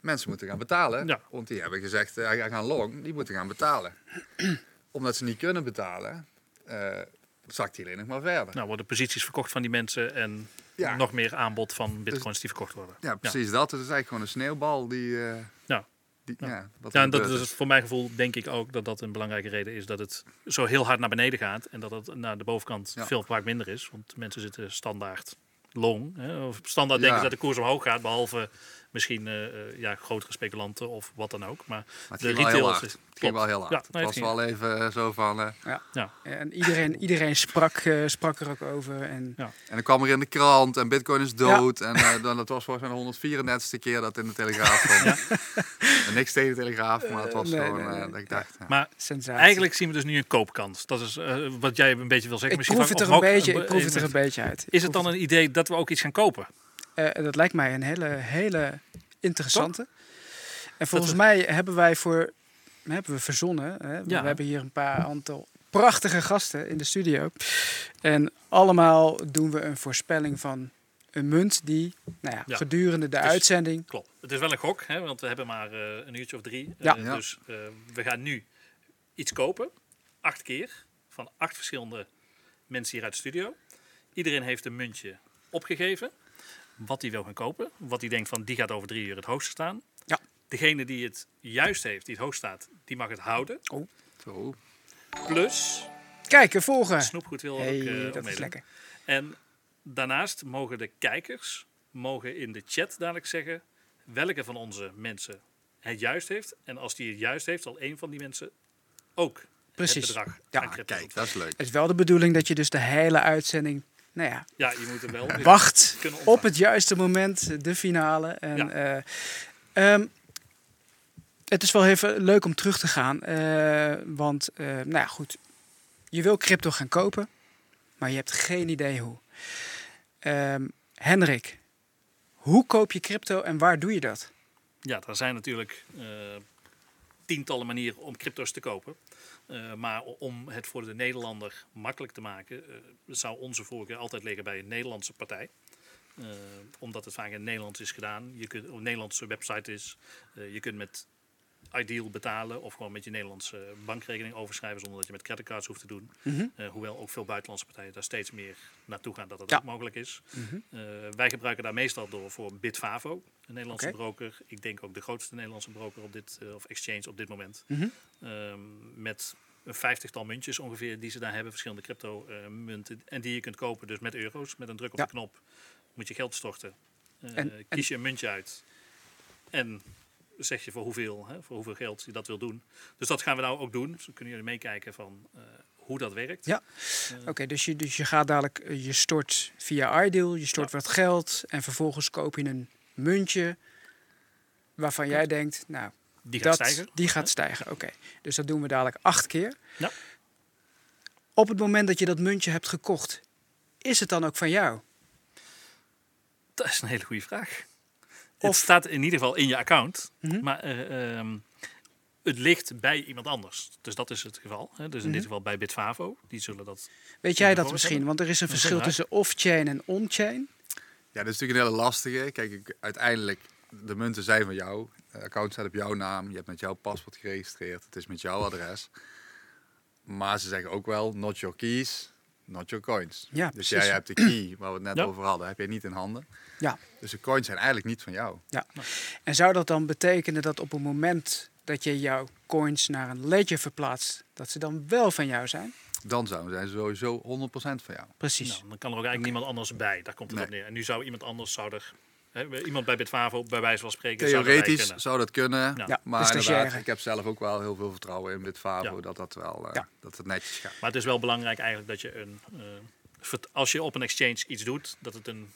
Mensen moeten gaan betalen. Ja. Want die hebben gezegd, eh, hij gaan long, die moeten gaan betalen. Omdat ze niet kunnen betalen, eh, zakt hij alleen nog maar verder. nou worden posities verkocht van die mensen en Ja. nog meer aanbod van bitcoins die verkocht worden. Ja, precies dat. Het is eigenlijk gewoon een sneeuwbal die... Ja. die Ja. ja. wat Ja, en dat is voor mijn gevoel denk ik ook dat dat een belangrijke reden is dat het zo heel hard naar beneden gaat en dat het naar de bovenkant Ja. veel vaak minder is. Want mensen zitten standaard long. Hè, of standaard Ja. denken ze dat de koers omhoog gaat, behalve misschien eh, eh, ja, grotere speculanten of wat dan ook. Maar Maar het de ging wel heel retailers hard. is- Het ging wel heel hard. Ja, het nee, het was wel even eh, zo van... eh, ja, En iedereen, iedereen sprak, eh, sprak er ook over. En En dan kwam er in de krant en bitcoin is dood. En eh, dan, dat was volgens mij de 134ste keer dat in de Telegraaf kwam. En niks tegen de Telegraaf, maar het was Nee, gewoon nee, nee. eh, dat ik dacht... ja. maar sensatie. eigenlijk zien we dus nu een koopkans. Dat is wat jij een beetje wil zeggen. ik Misschien proef het er een beetje, ik proef het er een beetje uit. Is het dan een idee dat we ook iets gaan kopen? Eh, dat lijkt mij een hele, hele interessante. En volgens mij hebben wij voor, hebben we verzonnen. Hè? Ja. We hebben hier een paar aantal prachtige gasten in de studio. En allemaal doen we een voorspelling van een munt die nou ja, Ja. gedurende de Dus- uitzending. Klopt. Het is wel een gok, hè, want we hebben maar eh, een uurtje of drie. Ja. Eh, Ja. Dus eh, we gaan nu iets kopen. Acht keer. Van acht verschillende mensen hier uit de studio. Iedereen heeft een muntje opgegeven. Wat hij wil gaan kopen. Wat hij denkt van die gaat over drie uur het hoogst staan. Ja. Degene die het juist heeft, die het hoogst staat, die mag het houden. Zo. Plus, Kijken, volgen. snoepgoed wil Hey, ook eh, dat is lekker. En daarnaast mogen de kijkers mogen in de chat dadelijk zeggen welke van onze mensen het juist heeft. En als die het juist heeft, zal één van die mensen ook Precies. het bedrag Ja, Kijk, dat is leuk. Het is wel de bedoeling dat je dus de hele uitzending, nou ja, Ja, je moet er wel wacht op het juiste moment, de finale. En, Ja. eh, ehm, het is wel even leuk om terug te gaan, eh, want eh, nou ja, goed, je wil crypto gaan kopen, maar je hebt geen idee hoe. Ehm, Hendrik, hoe koop je crypto en waar doe je dat? Ja, er zijn natuurlijk tientallen manieren om crypto's te kopen. Eh, maar om het voor de Nederlander makkelijk te maken, eh, zou onze voorkeur altijd liggen bij een Nederlandse partij. Eh, omdat het vaak in het Nederlands is gedaan. Je kunt, een Nederlandse website is. Je kunt met Ideal betalen of gewoon met je Nederlandse bankrekening overschrijven zonder dat je met creditcards hoeft te doen. Mhm. Eh, hoewel ook veel buitenlandse partijen daar steeds meer naartoe gaan dat Ja. ook mogelijk is. Mhm. Eh, wij gebruiken daar meestal door voor Bitfavo, een Nederlandse broker. Ik denk ook de grootste Nederlandse broker op dit, eh, of exchange op dit moment. Mhm. Ehm, met een vijftigtal muntjes ongeveer die ze daar hebben, verschillende crypto munten. En die je kunt kopen dus met euro's. Met een druk op Ja. de knop moet je geld storten. En- en- kies je een muntje uit. En zeg je voor hoeveel, hè, voor hoeveel geld je dat wil doen. Dus dat gaan we nou ook doen. Zo kunnen jullie meekijken van eh, hoe dat werkt. Ja. Eh, Oké, dus, je, dus je gaat dadelijk, eh, je stort via Ideal, je stort wat geld en vervolgens koop je een muntje waarvan jij denkt, nou, die gaat dat, stijgen. Die gaat stijgen, oké. Dus dat doen we dadelijk acht keer. Ja. Op het moment dat je dat muntje hebt gekocht, is het dan ook van jou? Dat is een hele goede vraag. Of- Het staat in ieder geval in je account, Mhm. maar eh, ehm, het ligt bij iemand anders. Dus dat is het geval. Hè. Dus in Mhm. dit geval bij Bitfavo. Die zullen dat. Weet jij dat misschien? hebben? Want er is een Dat verschil tussen off-chain en on-chain. Ja, dat is natuurlijk een hele lastige. Kijk, ik- uiteindelijk, de munten zijn van jou. De account staat op jouw naam. Je hebt met jouw paspoort geregistreerd. Het is met jouw adres. Maar ze zeggen ook wel, not your keys, not your coins. Ja, dus precies. jij hebt de key, waar we het net Ja. over hadden, heb jij niet in handen. Ja. Dus de coins zijn eigenlijk niet van jou. En zou dat dan betekenen dat op het moment dat je jouw coins naar een ledger verplaatst, dat ze dan wel van jou zijn? Dan zouden zijn ze sowieso 100% van jou. Precies. Nou, dan kan er ook eigenlijk niemand anders bij. Daar komt het Nee. op neer. En nu zou iemand anders zou er. Hè, iemand bij Bitfavo, bij wijze van spreken. zou Theoretisch kunnen. zou dat kunnen. Ja. Ja, Maar de inderdaad, ik heb zelf ook wel heel veel vertrouwen in Bitfavo. Ja. Dat, dat, wel, eh, Ja. dat het netjes gaat. Maar het is wel belangrijk eigenlijk dat je een. eh, als je op een exchange iets doet, dat het een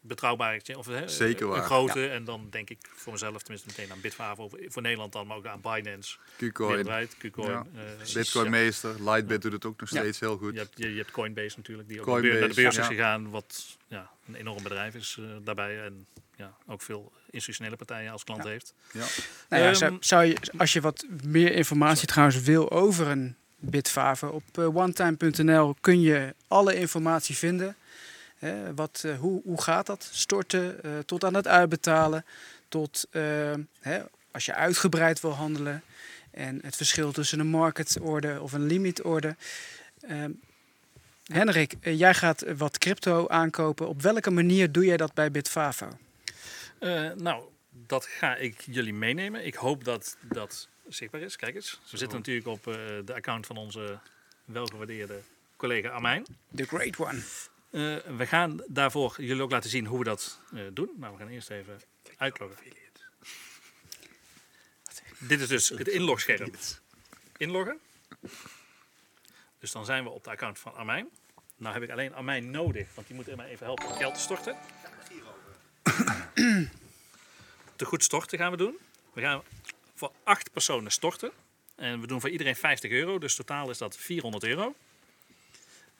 betrouwbare exchange of hè, Zeker een waar. grote. En dan denk ik voor mezelf tenminste meteen aan Bitfavo. Voor- Voor Nederland dan, maar ook aan Binance. Qcoin, Qcoin. Ja. eh, Bitcoin ja. Meester, Lightbit doet het ook nog Ja. steeds heel goed. Je hebt, je, je hebt Coinbase natuurlijk, die ook Coinbase, naar de beurs- naar de beurs ja. is gegaan. Wat ja, een enorm bedrijf is eh, daarbij. En ja, ook veel institutionele partijen als klant Ja. heeft. Ja. Nou ja, Ehm, zou, zou je, als je wat meer informatie trouwens wil over een Bitfavo, op eh, onetime.nl kun je alle informatie vinden. Hè, wat, eh, hoe, hoe gaat dat? Storten eh, tot aan het uitbetalen, tot eh, hè, als je uitgebreid wil handelen. En het verschil tussen een market order of een limit order. Ehm, Henrik, jij gaat wat crypto aankopen. Op welke manier doe jij dat bij Bitfavo? Nou, dat ga ik jullie meenemen. Ik hoop dat dat zichtbaar is. Kijk eens. We zitten natuurlijk op de account van onze welgewaardeerde collega Armijn. The Great One. Eh, we gaan daarvoor jullie ook laten zien hoe we dat eh, doen. Nou, we gaan eerst even uitloggen. Dit is dus het inlogscherm. Inloggen. Dus dan zijn we op de account van Armijn. Nou heb ik alleen Armijn nodig, want die moet mij even helpen om geld te storten. te goed storten gaan we doen. We gaan voor acht personen storten. En we doen voor iedereen 50 euro, dus totaal is dat 400 euro.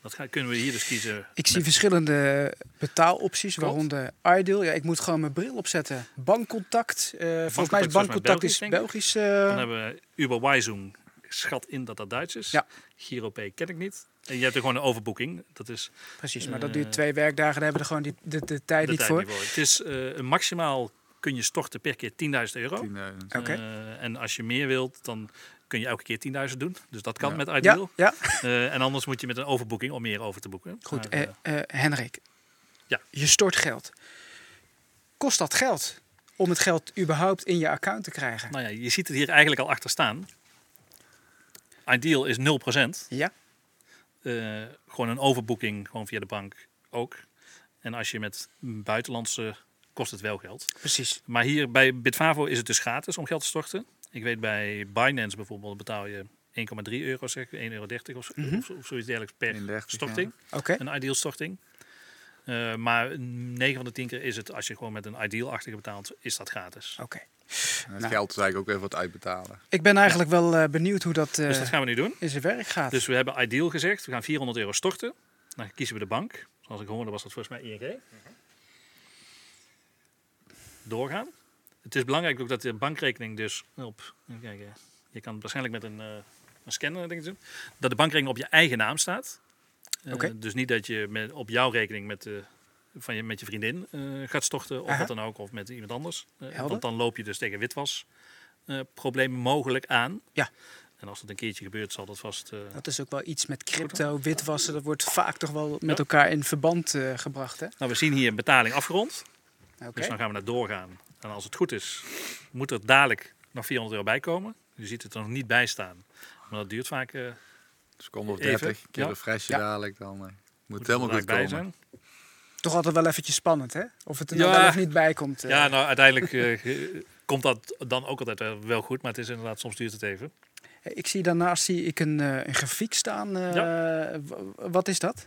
Dat gaan, kunnen we hier dus kiezen. Ik zie verschillende betaalopties, Klopt. waaronder Ideal. Ja, ik moet gewoon mijn bril opzetten. Bankcontact. eh, volgens mij is bankcontact Belgisch, is. Belgisch. Dan eh hebben we Uber Wijzoom. Schat in dat dat Duits is. Ja. GiroPay ken ik niet. En je hebt er gewoon een overboeking. Dat is precies, maar dat eh, duurt twee werkdagen. Daar hebben we er gewoon die, de, de tijd de niet tijd voor. niet voor. Het is eh, een maximaal kun je storten per keer 10.000 euro. 10.000. Oké. Eh, en als je meer wilt, dan kun je elke keer 10.000 doen. Dus dat kan Ja. met Ideal. ja, Eh, en anders moet je met een overboeking om meer over te boeken. goed. Maar, Eh, eh, Henrik, Ja. je stort geld. Kost dat geld om het geld überhaupt in je account te krijgen? nou ja, je ziet het hier eigenlijk al achter staan. Ideal is 0%. Ja, Eh, gewoon een overboeking, gewoon via de bank ook. En als je met buitenlandse kost het wel geld. Precies. Maar hier bij Bitfavo is het dus gratis om geld te storten. Ik weet bij Binance bijvoorbeeld betaal je 1,3 euro, zeg, 1,30 euro of, Mhm. of, of zoiets dergelijks per 31, storting. Oké. Een ideal storting. Eh, maar 9 van de 10 keer is het, als je gewoon met een ideal-achtige betaalt, is dat gratis. Oké. En het Nou. geld is eigenlijk ook even wat uitbetalen. Ik ben eigenlijk wel eh, benieuwd hoe dat eh, Dus dat gaan we nu doen. in zijn werk gaat. Dus we hebben ideal gezegd, we gaan 400 euro storten. Dan kiezen we de bank. Zoals ik hoorde was dat volgens mij ING. Doorgaan. Het is belangrijk ook dat de bankrekening dus op... je kan het waarschijnlijk met een, eh, een scanner denk ik doen. Dat de bankrekening op je eigen naam staat. Eh, Oké. Dus niet dat je met, op jouw rekening met, de, van je, met je vriendin eh, gaat storten. Of Aha. wat dan ook. Of met iemand anders. Eh, Helder. want dan loop je dus tegen witwas eh, problemen mogelijk aan. Ja. En als dat een keertje gebeurt, zal dat vast... eh, Dat is ook wel iets met crypto, witwassen. Dat wordt vaak toch wel met elkaar in verband eh, gebracht. Hè? Nou, we zien hier een betaling afgerond. Oké. Dus dan gaan we naar doorgaan. En als het goed is, moet er dadelijk nog 400 euro bij komen. Je ziet het er nog niet bij staan. Maar dat duurt vaak. eh Seconde of Even, 30, keer ja. een freshje Ja. dadelijk. Dan eh, moet moet het helemaal goed dadelijk komen. Toch altijd wel eventjes spannend, hè? Of het er nou wel of niet bij komt. eh. Ja, nou uiteindelijk eh, komt dat dan ook altijd wel- wel goed. Maar het is inderdaad, soms duurt het even. Ik zie daarnaast zie ik een, een grafiek staan. eh, Wat is dat?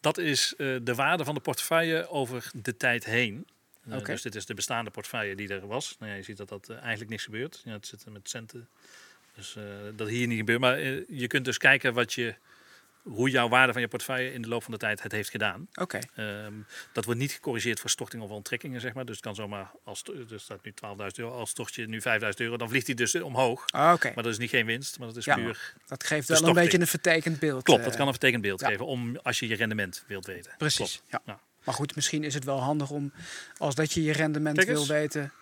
Dat is eh, de waarde van de portefeuille over de tijd heen. Eh. Dus dit is de bestaande portefeuille die er was. Nou ja, je ziet dat dat eh, eigenlijk niks gebeurt. Ja, het zit er met centen. Dus eh, dat hier niet gebeurt. Maar je kunt dus kijken wat je, hoe jouw waarde van je portefeuille in de loop van de tijd het heeft gedaan. Oké. Ehm, dat wordt niet gecorrigeerd voor storting of onttrekkingen, zeg maar. Dus het kan zomaar, als er staat nu 12.000 euro, als stort je nu 5.000 euro, dan vliegt hij dus omhoog. Ah, Oké. Maar dat is niet geen winst, maar dat is Ja. puur... Dat geeft wel een beetje een vertekend beeld. Klopt, dat kan een vertekend beeld ja. geven, om, als je je rendement wilt weten. Precies. Klopt. Ja. Ja. Maar goed, misschien is het wel handig om, als dat je je rendement Kijk wil eens. weten,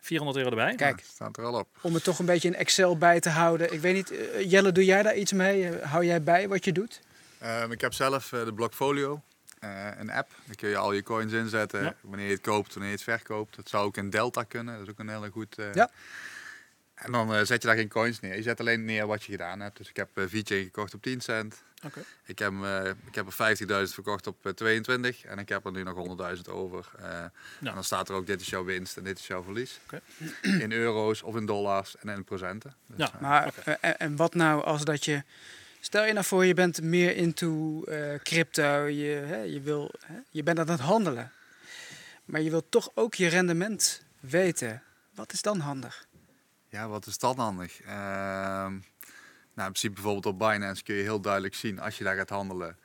400 euro erbij. Kijk. Ja, staat er al op. om het toch een beetje in Excel bij te houden. Ik weet niet, eh, Jelle, doe jij daar iets mee? Eh, Hou jij bij wat je doet? Ehm, ik heb zelf eh, de Blockfolio, eh, een app. Daar kun je al je coins inzetten, Ja. wanneer je het koopt, wanneer je het verkoopt. Dat zou ook in Delta kunnen, dat is ook een hele goed... eh, Ja. En dan eh, zet je daar geen coins neer. Je zet alleen neer wat je gedaan hebt. Dus ik heb VJ gekocht op 10 cent. Oké. Ik heb, eh, ik heb er 50.000 verkocht op eh, 22 en ik heb er nu nog 100.000 over. Eh, En dan staat er ook dit is jouw winst en dit is jouw verlies. Oké. In euro's of in dollars en in procenten. Dus, Ja. eh, Maar, eh, en, en wat nou als dat je... Stel je nou voor, je bent meer into eh, crypto. Je, hè, je, wil, hè, je bent aan het handelen. Maar je wilt toch ook je rendement weten. Wat is dan handig? Ja, wat is dat handig? Ehm, nou, in principe bijvoorbeeld op Binance kun je heel duidelijk zien als je daar gaat handelen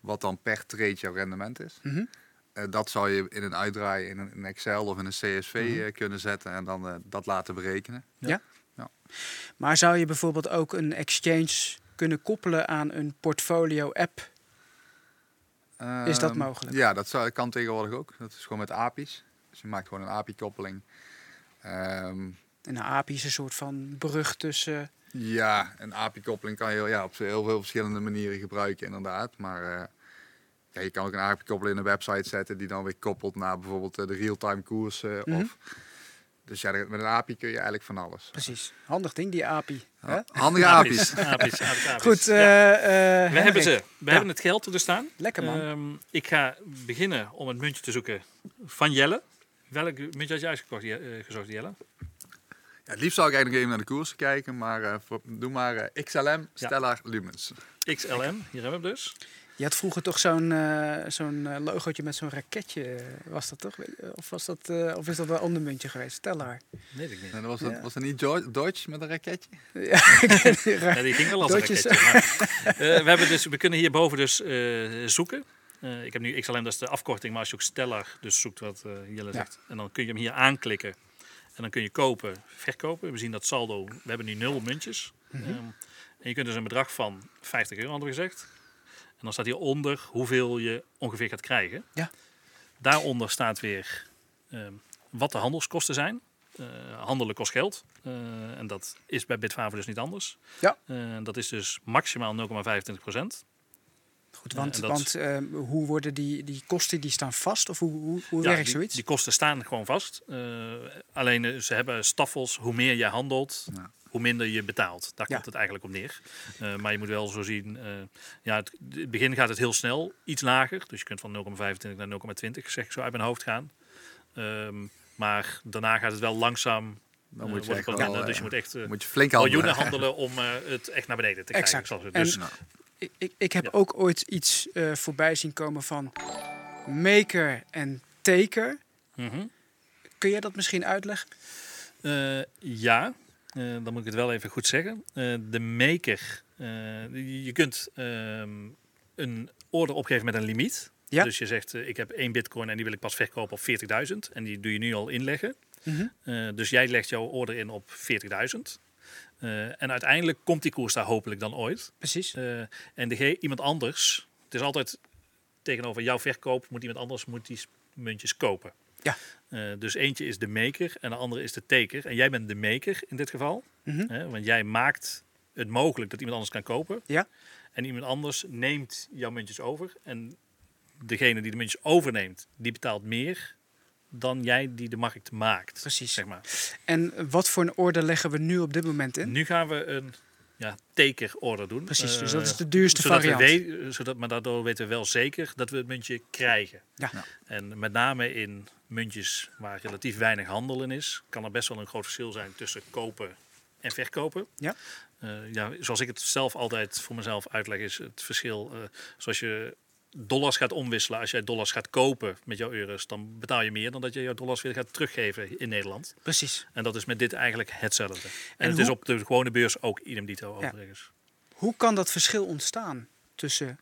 wat dan per trade jouw rendement is. Mhm. Eh, dat zou je in een uitdraai in een Excel of in een CSV Mhm. eh, kunnen zetten en dan eh, dat laten berekenen. Maar zou je bijvoorbeeld ook een exchange kunnen koppelen aan een portfolio-app? Is dat Ehm, mogelijk? Ja, dat zou, kan tegenwoordig ook. Dat is gewoon met API's. Dus je maakt gewoon een API-koppeling. Ehm, En een API is een soort van brug tussen... ja, een API-koppeling kan je ja, op heel veel verschillende manieren gebruiken, inderdaad. Maar eh, ja, je kan ook een API-koppeling in een website zetten die dan weer koppelt naar bijvoorbeeld eh, de real-time koersen. Mhm. of, dus ja, met een API kun je eigenlijk van alles. Precies. Handig ding, die API. Ja, Handige API's. Apies, apies, apies, apies. Goed, Ja. eh, eh, We hebben ze. We hebben het geld er staan. Lekker man. Ehm, ik ga beginnen om het muntje te zoeken van Jelle. Welk muntje had uitgekocht, Je- eh, gezocht, Jelle? Ja, het liefst zou ik eigenlijk nog even naar de koersen kijken, maar eh, voor- doe maar eh, XLM Stellar Lumens. XLM, hier hebben we hem dus. Je had vroeger toch zo'n eh, zo'n eh, logootje met zo'n raketje, was dat toch? Of, was dat, eh, of is dat wel een ander muntje geweest? Stellar. Weet ik niet. Dat was, Ja. dat, was dat niet George, Dodge met een raketje? ja, die ging wel als een raketje. maar, eh, we, hebben dus, we kunnen hierboven dus eh, zoeken. Eh, ik heb nu XLM, dat is de afkorting, maar als je ook Stellar dus zoekt wat eh, Jelle Ja. zegt. En dan kun je hem hier aanklikken. En dan kun je kopen, verkopen. We zien dat saldo, we hebben nu nul muntjes. Mhm. Ehm, en je kunt dus een bedrag van 50 euro, hadden we gezegd. En dan staat hieronder hoeveel je ongeveer gaat krijgen. Ja. Daaronder staat weer ehm, wat de handelskosten zijn. Eh, handelen kost geld. Eh, en dat is bij Bitfavo dus niet anders. Ja. Eh, dat is dus maximaal 0,25 procent. Goed, want, dat- want eh, hoe worden die, die kosten, die staan vast? Of hoe, hoe, hoe Ja, werkt die, zoiets? die kosten staan gewoon vast. Eh, alleen eh, ze hebben staffels. Hoe meer je handelt, Ja. hoe minder je betaalt. Daar Ja. komt het eigenlijk op neer. Eh, maar je moet wel zo zien, eh, ja, het, in het begin gaat het heel snel, iets lager. Dus je kunt van 0,25 naar 0,20 zeg ik zo uit mijn hoofd gaan. Ehm, maar daarna gaat het wel langzaam. Dan eh, moet je wel, eh, dus je moet echt eh, moet je flink handelen. miljoenen handelen om eh, het echt naar beneden te krijgen. Exact. zoals het- En- Dus, Nou, Ik, ik, ik heb Ja. ook ooit iets eh, voorbij zien komen van maker en taker. Mhm. Kun jij dat misschien uitleggen? Eh, ja, Eh, dan moet ik het wel even goed zeggen. De maker, je kunt ehm, een order opgeven met een limiet. Ja. Dus je zegt, ik heb één bitcoin en die wil ik pas verkopen op 40.000. En die doe je nu al inleggen. Mhm. Dus jij legt jouw order in op 40.000. Eh, en uiteindelijk komt die koers daar hopelijk dan ooit. Precies. Eh, en iemand anders, het is altijd tegenover jouw verkoop, moet iemand anders moet die muntjes kopen. Ja. Eh, dus eentje is de maker en de andere is de taker. En jij bent de maker in dit geval. Mhm. Hè, want jij maakt het mogelijk dat iemand anders kan kopen. Ja. En iemand anders neemt jouw muntjes over. En degene die de muntjes overneemt, die betaalt meer dan jij die de markt maakt. Precies. Zeg maar. En wat voor een orde leggen we nu op dit moment in? Nu gaan we een ja, taker-order doen. Precies, dus Eh, dat is de duurste zodat variant. We we- zodat, maar daardoor weten we wel zeker dat we het muntje krijgen. Ja. Ja. En met name in muntjes waar relatief weinig handel in is, kan er best wel een groot verschil zijn tussen kopen en verkopen. Ja. Eh, ja, zoals ik het zelf altijd voor mezelf uitleg, is het verschil. eh, zoals je dollars gaat omwisselen, als jij dollars gaat kopen met jouw euro's, dan betaal je meer dan dat je jouw dollars weer gaat teruggeven in Nederland. Precies. En dat is met dit eigenlijk hetzelfde. En, En het is op de gewone beurs ook idem dito Ja. overigens. Hoe kan dat verschil ontstaan tussen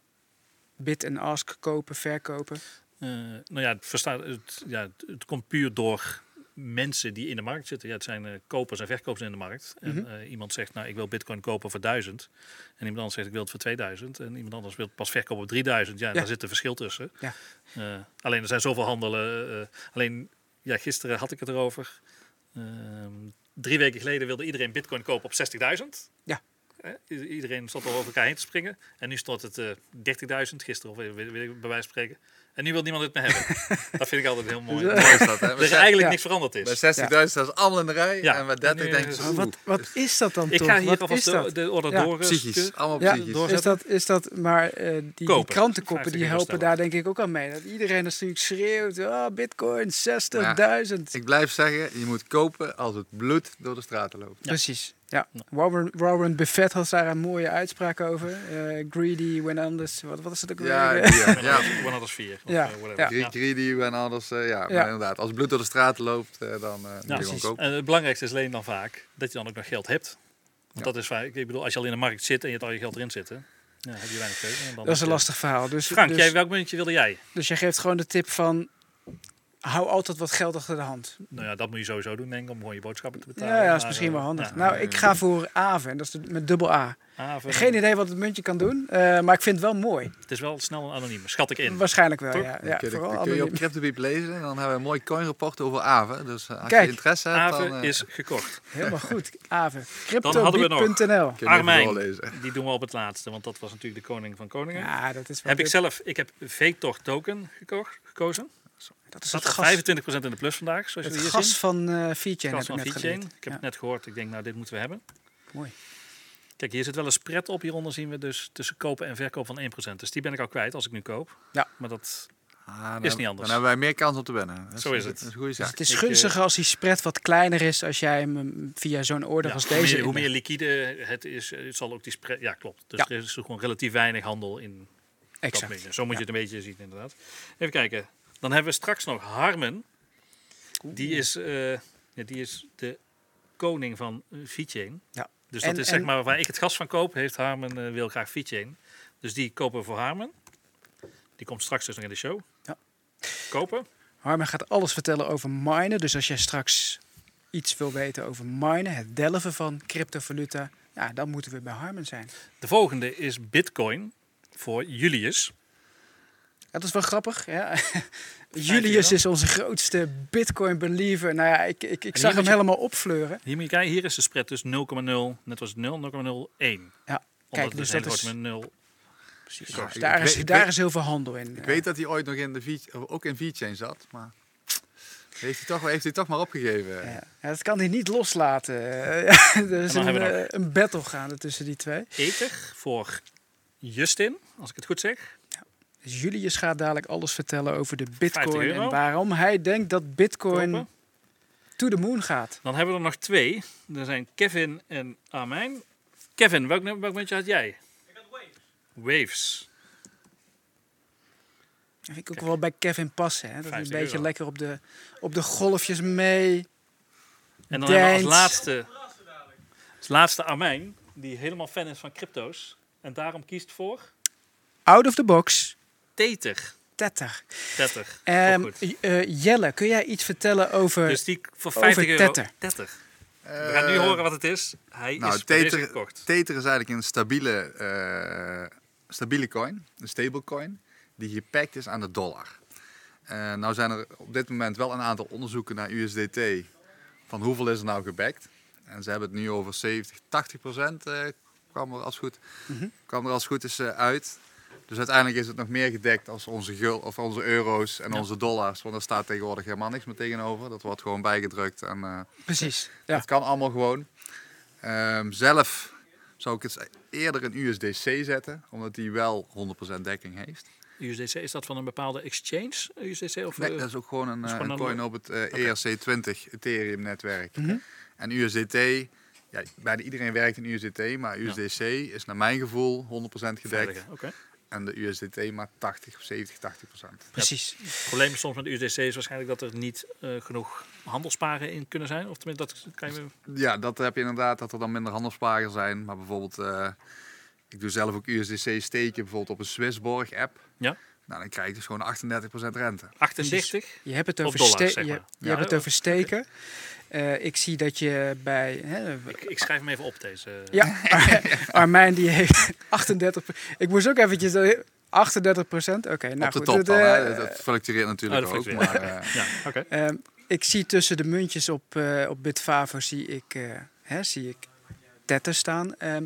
bid en ask, kopen, verkopen? Eh, nou ja, het, het, ja, het komt puur door mensen die in de markt zitten. Ja, het zijn eh, kopers en verkopers in de markt. Mhm. En eh, iemand zegt, nou, ik wil bitcoin kopen voor 1000. En iemand anders zegt, ik wil het voor 2000. En iemand anders wil het pas verkopen op 3000. Ja, Ja. daar zit een verschil tussen. Ja. Eh, alleen er zijn zoveel handelen. alleen, ja, gisteren had ik het erover. Ehm, drie weken geleden wilde iedereen bitcoin kopen op 60.000. Ja. Iedereen stond al over elkaar heen te springen. En nu stond het eh 30.000 gisteren, of bij wijze van spreken. En nu wil niemand het meer hebben. dat vind ik altijd heel mooi. Dus, Dat mooi is dat, hè? er Bij eigenlijk Ja. niks veranderd is. 60.000 staan ze allemaal in de rij. Ja. En bij 30 En nu denk je, is- wat, wat is dat dan Ik toch? ga hier alvast is de, dat? de order Ja. door. psychisch. Allemaal Ja, psychisch. door- Is dat, is dat, maar eh, die, krantenkoppen 50 die helpen daar denk ik ook aan mee. Dat iedereen natuurlijk schreeuwt, oh, bitcoin 60.000. Ik blijf zeggen, je moet kopen als het bloed door de straten loopt. Precies, ja. Ja. Warren, Warren Buffett had daar een mooie uitspraak over. Eh, greedy when others, wat, wat is het ook Ja, weer? die, ja. One ja. others- one others vier. Of, Ja, eh, whatever. ja. Gre- Greedy en anders, eh, ja. Ja. Maar inderdaad, als bloed door de straten loopt, eh, dan eh, moet Ja, je gewoon kopen. En het belangrijkste is alleen dan vaak dat je dan ook nog geld hebt. Want Ja. dat is vaak, ik bedoel, als je al in de markt zit en je hebt al je geld erin zitten, ja, heb je weinig keuze. En dan Dat is een lastig verhaal. Dus, Frank, dus, jij, welk muntje wilde jij? dus jij geeft gewoon de tip van, hou altijd wat geld achter de hand. Nou ja, dat moet je sowieso doen, denk ik, om gewoon je boodschappen te betalen. Ja, ja, dat is misschien eh, wel handig. ja. Nou, ik ga voor Aven, dat is de- met dubbel A. Geen idee wat het muntje kan doen, eh, maar ik vind het wel mooi. Het is wel snel en anoniem, schat ik in. Waarschijnlijk wel, Toch? ja. Ja kun je, vooral dan kun je op. CryptoBeep lezen en dan hebben we een mooi coinrapport over Aave. Dus eh, als Kijk, je interesse hebt, dan eh, is gekocht. Helemaal goed. Aven. even Armijn. Die doen we op het laatste, want dat was natuurlijk de koning van koningen. Ja, dat is wel heb ik zelf, ik heb Vetor token gekocht, gekozen. Dat is het gas, 25% in de plus vandaag, zoals het hier gas van eh VeChain Gas heb van ik net geleerd. Ik heb Ja, het net gehoord. Ik denk, nou, dit moeten we hebben. Mooi. Kijk, hier zit wel een spread op. Hieronder zien we dus tussen kopen en verkoop van 1%. Dus die ben ik al kwijt als ik nu koop. Ja. Maar dat, Ah, dan Is niet anders. Dan hebben wij meer kans om te winnen. Dat Zo is het. Dat is een goede Dus zaak. het is gunstiger als die spread wat kleiner is als jij hem mm, via zo'n order ja, als hoe, deze meer, hoe meer liquide het is, eh, het zal ook die spread... Ja, klopt. Dus Ja. er is gewoon relatief weinig handel in Exact. Zo moet Ja. je het een beetje zien, inderdaad. Even kijken. Dan hebben we straks nog Harmen. Die is, eh, ja, die is de koning van uh, VeChain. Ja. Dus En- dat is zeg en- maar waar ik het gas van koop, heeft Harmen eh, wil graag VeChain. Dus die kopen we voor Harmen. Die komt straks dus nog in de show. Ja. Kopen. Harmen gaat alles vertellen over minen. Dus als jij straks iets wil weten over minen, het delven van cryptovaluta, ja, dan moeten we bij Harmen zijn. De volgende is Bitcoin voor Julius. Ja, dat is wel grappig. Ja. Julius is onze grootste Bitcoin-believer. Nou ja, ik, ik, ik zag hem je- helemaal opfleuren. Hier moet je kijken, hier is de spread dus 0,0, net als 0, 0,01. Ja, Omdat kijk, dus het dat is met 0. Precies. Ja, ik- daar is, weet- daar weet- is heel veel handel in. Ik weet dat hij ooit nog in de v, ook in VeChain zat, maar heeft hij toch, heeft hij toch maar opgegeven. Ja, ja, dat kan hij niet loslaten. Eh, ja, er is dan een, hebben we eh, een battle gaande tussen die twee. Ether voor Justin, als ik het goed zeg. Julius gaat dadelijk alles vertellen over de 50 bitcoin en waarom hij denkt dat bitcoin Kopen. to the moon gaat. Dan hebben we er nog twee. Er zijn Kevin en Armijn. Kevin, welk, welk muntje had jij? Ik had Waves. Dat vind ik ook wel bij Kevin passen. Hè? Dat hij een 50 beetje euro. lekker op de, op de golfjes mee. En dan hebben we als laatste, als laatste Armijn, die helemaal fan is van crypto's. En daarom kiest voor Out of the box. Tether. Tether. Tether. Ehm, eh, Jelle, kun jij iets vertellen over... Dus die voor 50 euro. Tether. We gaan nu horen wat het is. Hij nou, is Tether, gekocht. Tether is eigenlijk een stabiele, eh, stabiele coin, een stablecoin, die gepakt is aan de dollar. Eh, nou zijn er op dit moment wel een aantal onderzoeken naar USDT van hoeveel is er nou gebackt. En ze hebben het nu over 70, 80 procent eh, kwam er als goed, kwam er als goed is eh, uit. Dus uiteindelijk is het nog meer gedekt als onze, gul, of onze euro's en Ja. onze dollars. Want daar staat tegenwoordig helemaal niks meer tegenover. Dat wordt gewoon bijgedrukt en eh, Precies. Ja. het kan allemaal gewoon. Ehm, zelf zou ik het eerder in USDC zetten, omdat die wel 100% dekking heeft. USDC, is dat van een bepaalde exchange? USDC of Nee, eh, dat is ook gewoon een, eh, een een- coin op het eh, ERC20 Ethereum netwerk. Mhm. En USDT, ja, bijna iedereen werkt in USDT, maar USDC is naar mijn gevoel 100% gedekt. En de USDT maar 80 of 70, 80%. Precies. Het probleem soms met USDC is waarschijnlijk dat er niet eh, genoeg handelsparen in kunnen zijn. Of tenminste, dat kan je... Ja, dat heb je inderdaad, dat er dan minder handelsparen zijn. Maar bijvoorbeeld, eh, ik doe zelf ook USDC steken, bijvoorbeeld op een Swissborg app. Ja. Nou, dan krijg je dus gewoon 38% rente. 38? Je hebt het over, ste- zeg je, maar. je Ja, hebt het over steken. Eh, ik zie dat je bij... Hè, Ik, ik schrijf hem even op, deze. ja, Ar- Armijn die heeft 38... Ik moest ook eventjes... eh, 38 procent? Oké, nou op de goed. top dan, eh, hè. dat fluctueert natuurlijk Oh, dat ook. Maar, eh, Ja, oké. Ehm, ik zie tussen de muntjes op, eh op Bitfavo zie ik, eh, hè, zie ik Tether staan. Ehm,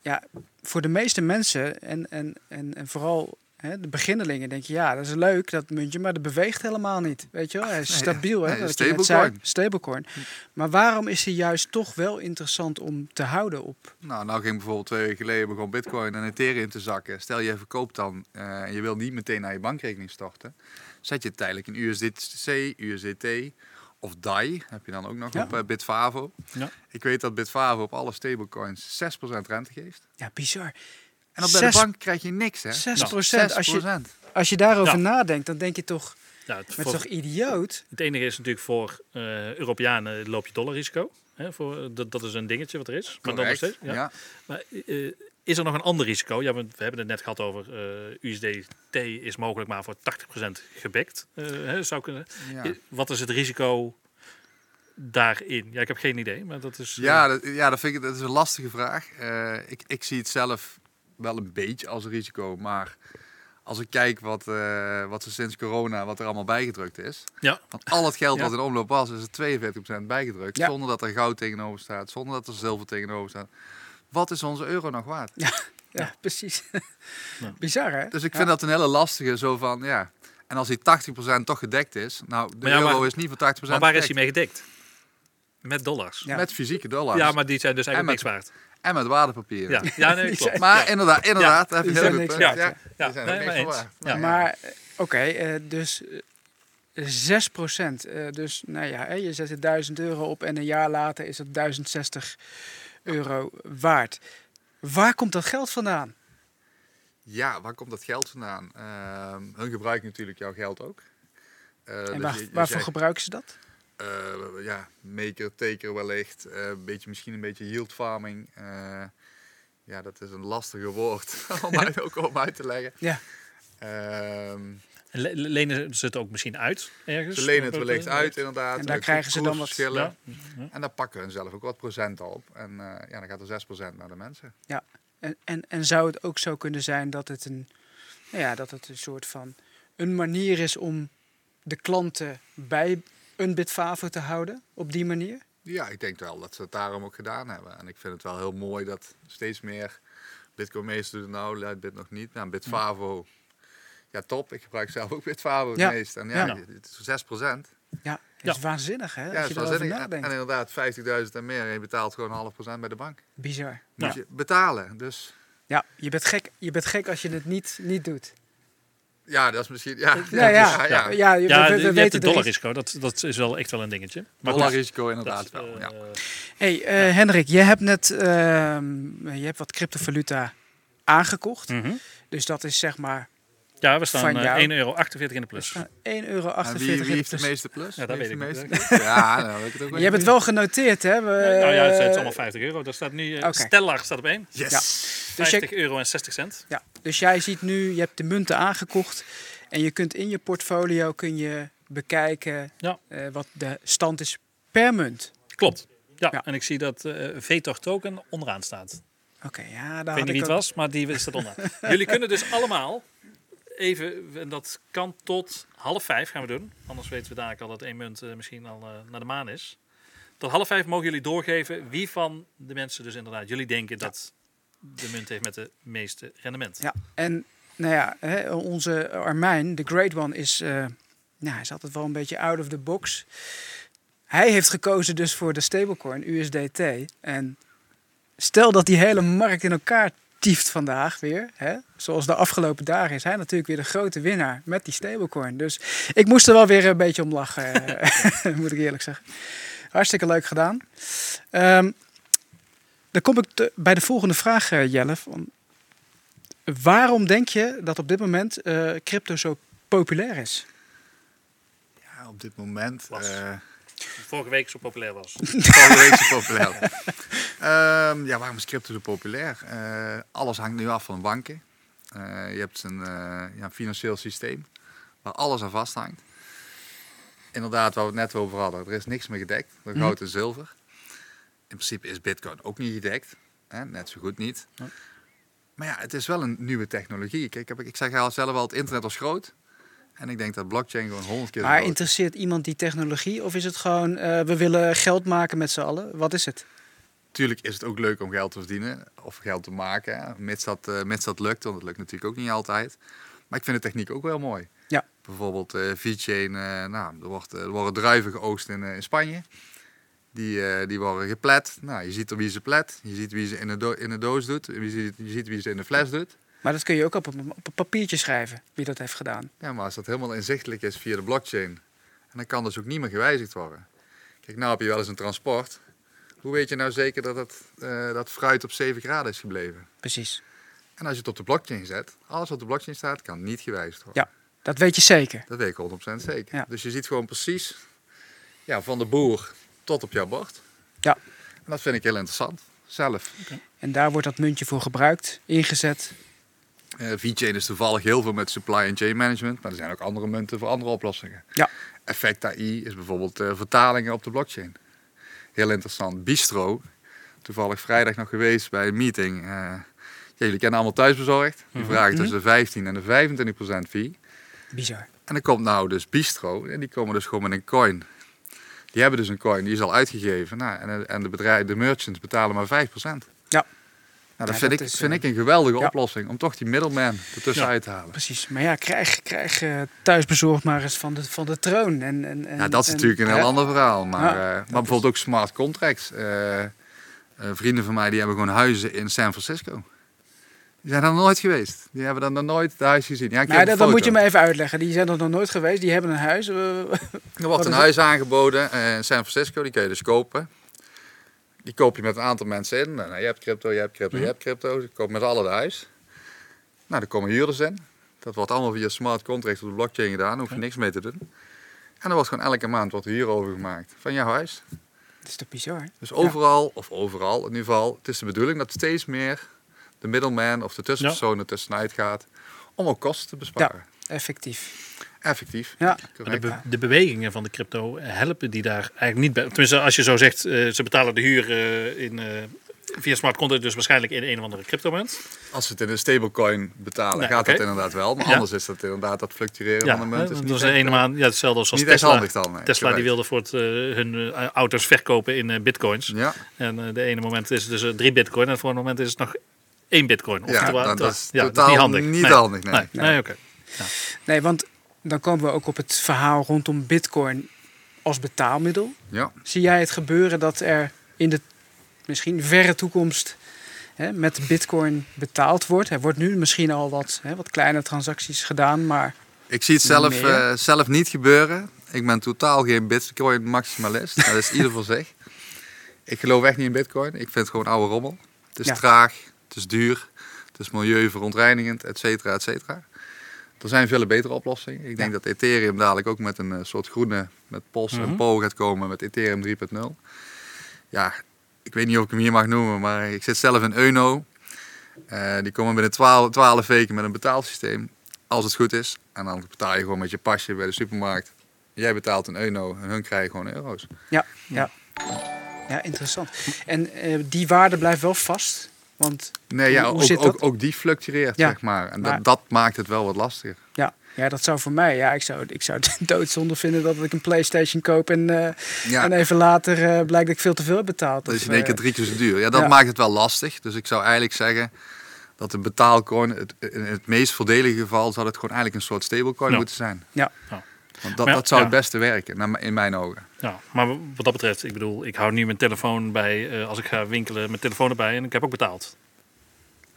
ja, voor de meeste mensen en, en, en, en vooral hè, de beginnelingen denk je, ja, dat is leuk, dat muntje, maar dat beweegt helemaal niet. Weet je wel, hij is Nee, stabiel, hè, nee, stablecoin. Stablecoin. Maar waarom is hij juist toch wel interessant om te houden op? nou, nou ging bijvoorbeeld twee weken geleden begon Bitcoin en Ethereum te zakken. Stel je verkoopt dan eh, en je wil niet meteen naar je bankrekening storten. Zet je het tijdelijk in USDC, USDT of DAI, heb je dan ook nog Ja. op eh, Bitfavo. Ja. Ik weet dat Bitfavo op alle stablecoins 6% rente geeft. Ja, bizar. En op Zes- de bank krijg je niks, hè? 6 Nou, procent. Als je, 6%. als je daarover Ja. nadenkt, dan denk je toch, Ja, het, het voor- is toch idioot? het enige is natuurlijk voor eh, Europeanen loop je dollarrisico. Hè, voor, dat, dat is een dingetje wat er is. Maar dan nog Correct, steeds. Ja. ja. Maar, eh, is er nog een ander risico? Ja, we, we hebben het net gehad over eh, USDT is mogelijk maar voor 80% gebackt. eh, hè, zou kunnen. Ja. I- Wat is het risico daarin? Ja, ik heb geen idee, maar dat is... eh, Ja, dat, ja dat, vind ik, dat is een lastige vraag. Eh, ik, ik zie het zelf wel een beetje als een risico. Maar als ik kijk wat, eh, wat er sinds corona, wat er allemaal bijgedrukt is. Ja. Van al het geld Ja. wat in omloop was, is er 42% bijgedrukt. Ja. Zonder dat er goud tegenover staat, zonder dat er zilver tegenover staat. Wat is onze euro nog waard? Ja, precies. Ja. Bizar, hè? Dus ik Ja. vind dat een hele lastige, zo van, ja... En als die 80% toch gedekt is, nou, de euro maar- is niet voor 80% Maar waar is hij mee gedekt? Met dollars. Ja. Met fysieke dollars. Ja, maar die zijn dus eigenlijk En niks waard. En met waardepapieren. Ja, ja nee, klopt. Maar Ja. inderdaad, inderdaad, heb je die heel zijn goed niks waard, Ja, ja. Ja, die zijn nee, er maar niks. Ja. Maar eh, oké, eh, dus eh, 6 procent. dus nou ja, hè, je zet er 1000 euro op en een jaar later is het 1060 euro waard. Waar komt dat geld vandaan? Ja, waar komt dat geld vandaan? Ehm, hun gebruiken natuurlijk jouw geld ook. Eh, En dus waar, je- waarvoor jij- gebruiken ze dat? Eh, ja, maker, taker wellicht. eh, een beetje, misschien een beetje yield farming. Eh, ja, dat is een lastige woord om uit, ook om uit te leggen. Ja. Ehm, Le- lenen ze het ook misschien uit ergens? ze lenen het wellicht uit inderdaad. En daar uit krijgen ze dan wat- koersverschillen. Ja. Ja. En daar pakken hun zelf ook wat procent op. En eh, ja, dan gaat er 6% naar de mensen. En, en, en zou het ook zo kunnen zijn dat het een, nou ja, dat het een soort van een manier is om de klanten bij een Bitfavo te houden op die manier? Ja, ik denk wel dat ze het daarom ook gedaan hebben. En ik vind het wel heel mooi dat steeds meer Bitcoin meesters doen. Nou, Lightbit nog niet. Nou, Bitfavo, ja top. Ik gebruik zelf ook Bitfavo het Ja. meest. En ja, Ja. het is 6 procent. Ja, dat Ja. is waanzinnig hè, Ja, als dat je erover. En, nadenkt. en inderdaad, 50.000 en meer. En je betaalt gewoon een half procent bij de bank. Bizar. Moet Ja. je betalen. Dus Ja, je bent gek, je bent gek als je het niet, niet doet. Ja, dat is misschien... Ja, Ja, ja, ja, ja. ja. je- Ja, we, we, je we hebt weten het is- dollarrisico. Dat, dat is wel echt wel een dingetje. Maar Dollarrisico dat, inderdaad wel. Ja. Hey, eh, Hendrik, je hebt net ehm, je hebt wat cryptovaluta aangekocht. mhm. Dus dat is zeg maar Ja, we staan Van eh, jou. 1,48 euro in de plus. 1,48 euro. En wie, wie heeft de plus. meeste plus? Ja, dat weet ik niet. Ja, nou, weet ik het ook Je hebt het wel genoteerd, hè? We, nou ja, het is allemaal 50 euro. Daar staat nu, Oké. Stellar staat op 1. Yes! Ja. Dus 50 euro en 60 cent. Ja, dus jij ziet nu, je hebt de munten aangekocht en je kunt in je portfolio kun je bekijken Ja. eh, wat de stand is per munt. Klopt. Ja, Ja. en ik zie dat eh VTOR token onderaan staat. Oké, ja, daar Ik weet niet wie het ook- was, maar die staat onderaan. Jullie kunnen dus allemaal even, en dat kan tot half vijf gaan we doen. Anders weten we dadelijk al dat één munt eh, misschien al naar de maan is. Tot half vijf mogen jullie doorgeven wie van de mensen dus inderdaad jullie denken dat de munt heeft met de meeste rendement. Ja, en nou ja, hè, onze Armijn, de Great One, is, eh, nou, hij is altijd wel een beetje out of the box. Hij heeft gekozen dus voor de stablecoin USDT. En stel dat die hele markt in elkaar tieft vandaag weer, hè, zoals de afgelopen dagen, is hij natuurlijk weer de grote winnaar met die stablecoin. Dus ik moest er wel weer een beetje om lachen, eh, moet ik eerlijk zeggen. Hartstikke leuk gedaan. Ehm, dan kom ik te- bij de volgende vraag, eh, Jelle. Van, Waarom denk je dat op dit moment eh, crypto zo populair is? Ja, op dit moment... Was. eh, Vorige week zo populair was. Volgende week zo populair. Ehm, ja, waarom is crypto zo populair? Eh, alles hangt nu af van banken. Eh, je hebt een, eh, ja, financieel systeem waar alles aan vasthangt. Inderdaad, waar we het net over hadden, er is niks meer gedekt door goud en zilver. In principe is bitcoin ook niet gedekt. Hè? Net zo goed niet. Ja. Maar ja, het is wel een nieuwe technologie. Kijk, ik, heb, ik zeg al zelf al, het internet was groot. En ik denk dat blockchain gewoon honderd keer Maar interesseert iemand die technologie of is het gewoon eh, we willen geld maken met z'n allen? Wat is het? Tuurlijk is het ook leuk om geld te verdienen of geld te maken, hè, mits, dat, eh, mits dat lukt, want dat lukt natuurlijk ook niet altijd. Maar ik vind de techniek ook wel mooi. Ja. Bijvoorbeeld V-Chain, eh, nou, er, wordt, er worden druiven geoogst in, in Spanje. Die, eh, die worden geplet. Nou, je ziet er wie ze plet, je ziet wie ze in de, do- in de doos doet, je ziet, je ziet wie ze in de fles doet. Maar dat kun je ook op een, op een papiertje schrijven, wie dat heeft gedaan. Ja, maar als dat helemaal inzichtelijk is via de blockchain, en dan kan dus ook niet meer gewijzigd worden. Kijk, nou heb je wel eens een transport. Hoe weet je nou zeker dat het, eh, dat fruit op 7 graden is gebleven? Precies. En als je het op de blockchain zet, alles wat op de blockchain staat, kan niet gewijzigd worden. Ja. Dat weet je zeker. Dat weet ik 100% zeker. Ja. Dus je ziet gewoon precies ja, van de boer tot op jouw bord. Ja. En dat vind ik heel interessant. Zelf. En daar wordt dat muntje voor gebruikt, ingezet. Eh V-Chain is toevallig heel veel met supply and chain management. Maar er zijn ook andere munten voor andere oplossingen. Ja. Effect AI is bijvoorbeeld eh, vertalingen op de blockchain. Heel interessant. Bistro, toevallig vrijdag nog geweest bij een meeting. Eh, ja, jullie kennen allemaal thuisbezorgd. Die vragen tussen de 15 en de 25 procent fee. Bizar. En dan komt nou dus Bistro en die komen dus gewoon met een coin. Die hebben dus een coin, die is al uitgegeven. Nou, en, en de bedrijven, de merchants betalen maar 5%. Ja. Nou, dat Ja, vind, dat ik, is, vind eh, ik een geweldige ja. oplossing om toch die middleman ertussen Ja. uit te halen. Precies. Maar ja, krijg, krijg eh, thuisbezorgd maar eens van de, van de troon. En, en, en, Ja, dat is en- natuurlijk een heel ander verhaal. Maar, eh, maar is- bijvoorbeeld ook smart contracts. Vrienden van mij die hebben gewoon huizen in San Francisco. Die zijn er nog nooit geweest. Die hebben dan nog nooit het huis gezien. Ja, ik dat, moet je me even uitleggen. Die zijn er nog nooit geweest. Die hebben een huis. Eh, Er Wat wordt een huis aangeboden in San Francisco, die kun je dus kopen. Die koop je met een aantal mensen in. Nou, je hebt crypto, je hebt crypto, je hebt crypto. Je koopt met allen het huis. Nou, er komen huurders in. Dat wordt allemaal via smart contracts op de blockchain gedaan. Daar hoef je niks mee te doen. En er wordt gewoon elke maand er huur over gemaakt van jouw huis. dat is toch bizar? Dus overal, of overal in ieder geval, het is de bedoeling dat steeds meer de middleman of de tussenpersoon er tussenuit gaat. Om ook kosten te besparen. Effectief. Effectief. Ja. De, be- de bewegingen van de crypto helpen die daar eigenlijk niet bij. Tenminste, als je zo zegt, eh, ze betalen de huur eh, in, eh, via smart contract, dus waarschijnlijk in een of andere cryptomunt. Als ze het in een stablecoin betalen, Nee, gaat dat inderdaad wel. Maar Ja. anders is dat inderdaad dat fluctueren Ja, van de munt. Is dat de echt, ene eh, maand, ja, hetzelfde als niet echt Tesla. handig dan. nee. Tesla die wilde voor het, hun auto's verkopen in bitcoins. Ja, En eh, de ene moment is het dus drie bitcoin en voor een moment is het nog één bitcoin. ja terwijl- dat, is ja, totaal niet handig. niet nee. handig. Nee. Nee, nee, oké. Nee, want dan komen we ook op het verhaal rondom bitcoin als betaalmiddel. Ja. Zie jij het gebeuren dat er in de misschien verre toekomst hè, met bitcoin betaald wordt. Er wordt nu misschien al wat, hè, wat kleine transacties gedaan, maar Ik zie het zelf, eh, zelf niet gebeuren. Ik ben totaal geen bitcoin maximalist. Dat is ieder voor zich. Ik geloof echt niet in bitcoin. Ik vind het gewoon oude rommel. Het is Ja. traag, het is duur, het is milieuverontreinigend, et cetera, et cetera. Er zijn veel betere oplossingen. Ik denk dat Ethereum dadelijk ook met een eh, soort groene, met POS Mhm. en PO gaat komen met Ethereum 3.0. Ja, ik weet niet of ik hem hier mag noemen, maar ik zit zelf in Euno. Eh, die komen binnen 12, 12 weken met een betaalsysteem, als het goed is. En dan betaal je gewoon met je pasje bij de supermarkt. Jij betaalt een euro en hun krijgen gewoon euro's. ja, ja. Ja, interessant. En eh, die waarde blijft wel vast, want Nee, ja, Hoe- hoe ook, zit ook, dat? ook die fluctueert, Ja, zeg maar. En maar- dat, dat maakt het wel wat lastiger. ja, ja, dat zou voor mij, ja, ik zou, ik zou het doodzonde vinden dat ik een Playstation koop en, eh, Ja, en even later eh, blijkt dat ik veel te veel heb betaald. dat is in één keer eh, drie keer zo duur. Ja, dat ja. maakt het wel lastig. Dus ik zou eigenlijk zeggen dat de betaalcoin, het, in het meest voordelige geval, zou het gewoon eigenlijk een soort stablecoin Ja. moeten zijn. Ja. Ja. Want dat, dat zou ja. het beste werken, in mijn ogen. Ja, maar wat dat betreft, ik bedoel, ik hou nu mijn telefoon bij, eh, als ik ga winkelen, mijn telefoon erbij en ik heb ook betaald.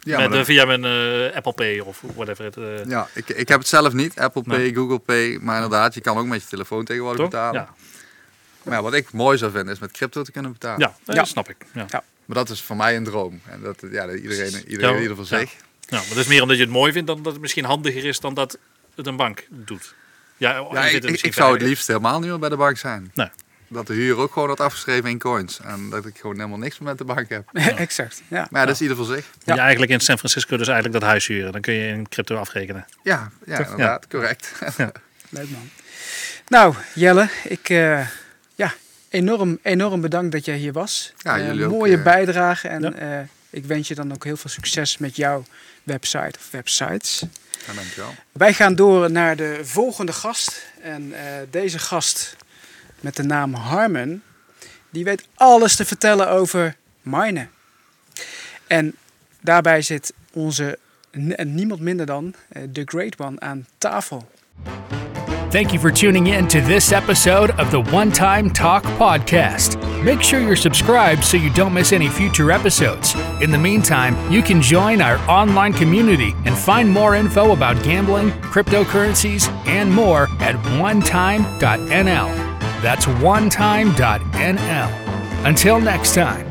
Ja, Met, eh, dat- via mijn eh, Apple Pay of whatever. Het, eh, ja ik, ik heb het zelf niet, Apple Pay, Nee. Google Pay. Maar inderdaad, je kan ook met je telefoon tegenwoordig toch? betalen. Ja, Maar ja, wat ik mooi zou vinden, is met crypto te kunnen betalen. ja, eh, Ja. dat snap ik. Ja. Maar dat is voor mij een droom. En dat, ja, dat iedereen, iedereen Ja, ieder voor ja. zich. Ja, maar dat is meer omdat je het mooi vindt dan dat het misschien handiger is dan dat het een bank doet. Ja, Ja, je ik, ik, zou het liefst helemaal niet meer bij de bank zijn. Nee. Dat de huur ook gewoon wordt afgeschreven in coins. En dat ik gewoon helemaal niks meer met de bank heb. exact, ja. Maar ja, dat is ieder voor zich. Ja. Ja. eigenlijk in San Francisco dus eigenlijk dat huis huren. Dan kun je in crypto afrekenen. Ja, ja Toch? inderdaad, correct. Leuk man. Nou, Jelle, ik, eh, ja, enorm, enorm bedankt dat jij hier was. Ja, Eh, jullie ook, Mooie eh. bijdrage en Ja. eh, ik wens je dan ook heel veel succes met jouw website of websites. Dankjewel. Wij gaan door naar de volgende gast. En eh, deze gast met de naam Harmon, die weet alles te vertellen over minen. En daarbij zit onze en niemand minder dan eh, The Great One aan tafel. Thank you for tuning in to this episode of the One Time Talk Podcast. Make sure you're subscribed so you don't miss any future episodes. In the meantime, you can join our online community and find more info about gambling, cryptocurrencies, and more at onetime.nl. That's onetime.nl. Until next time.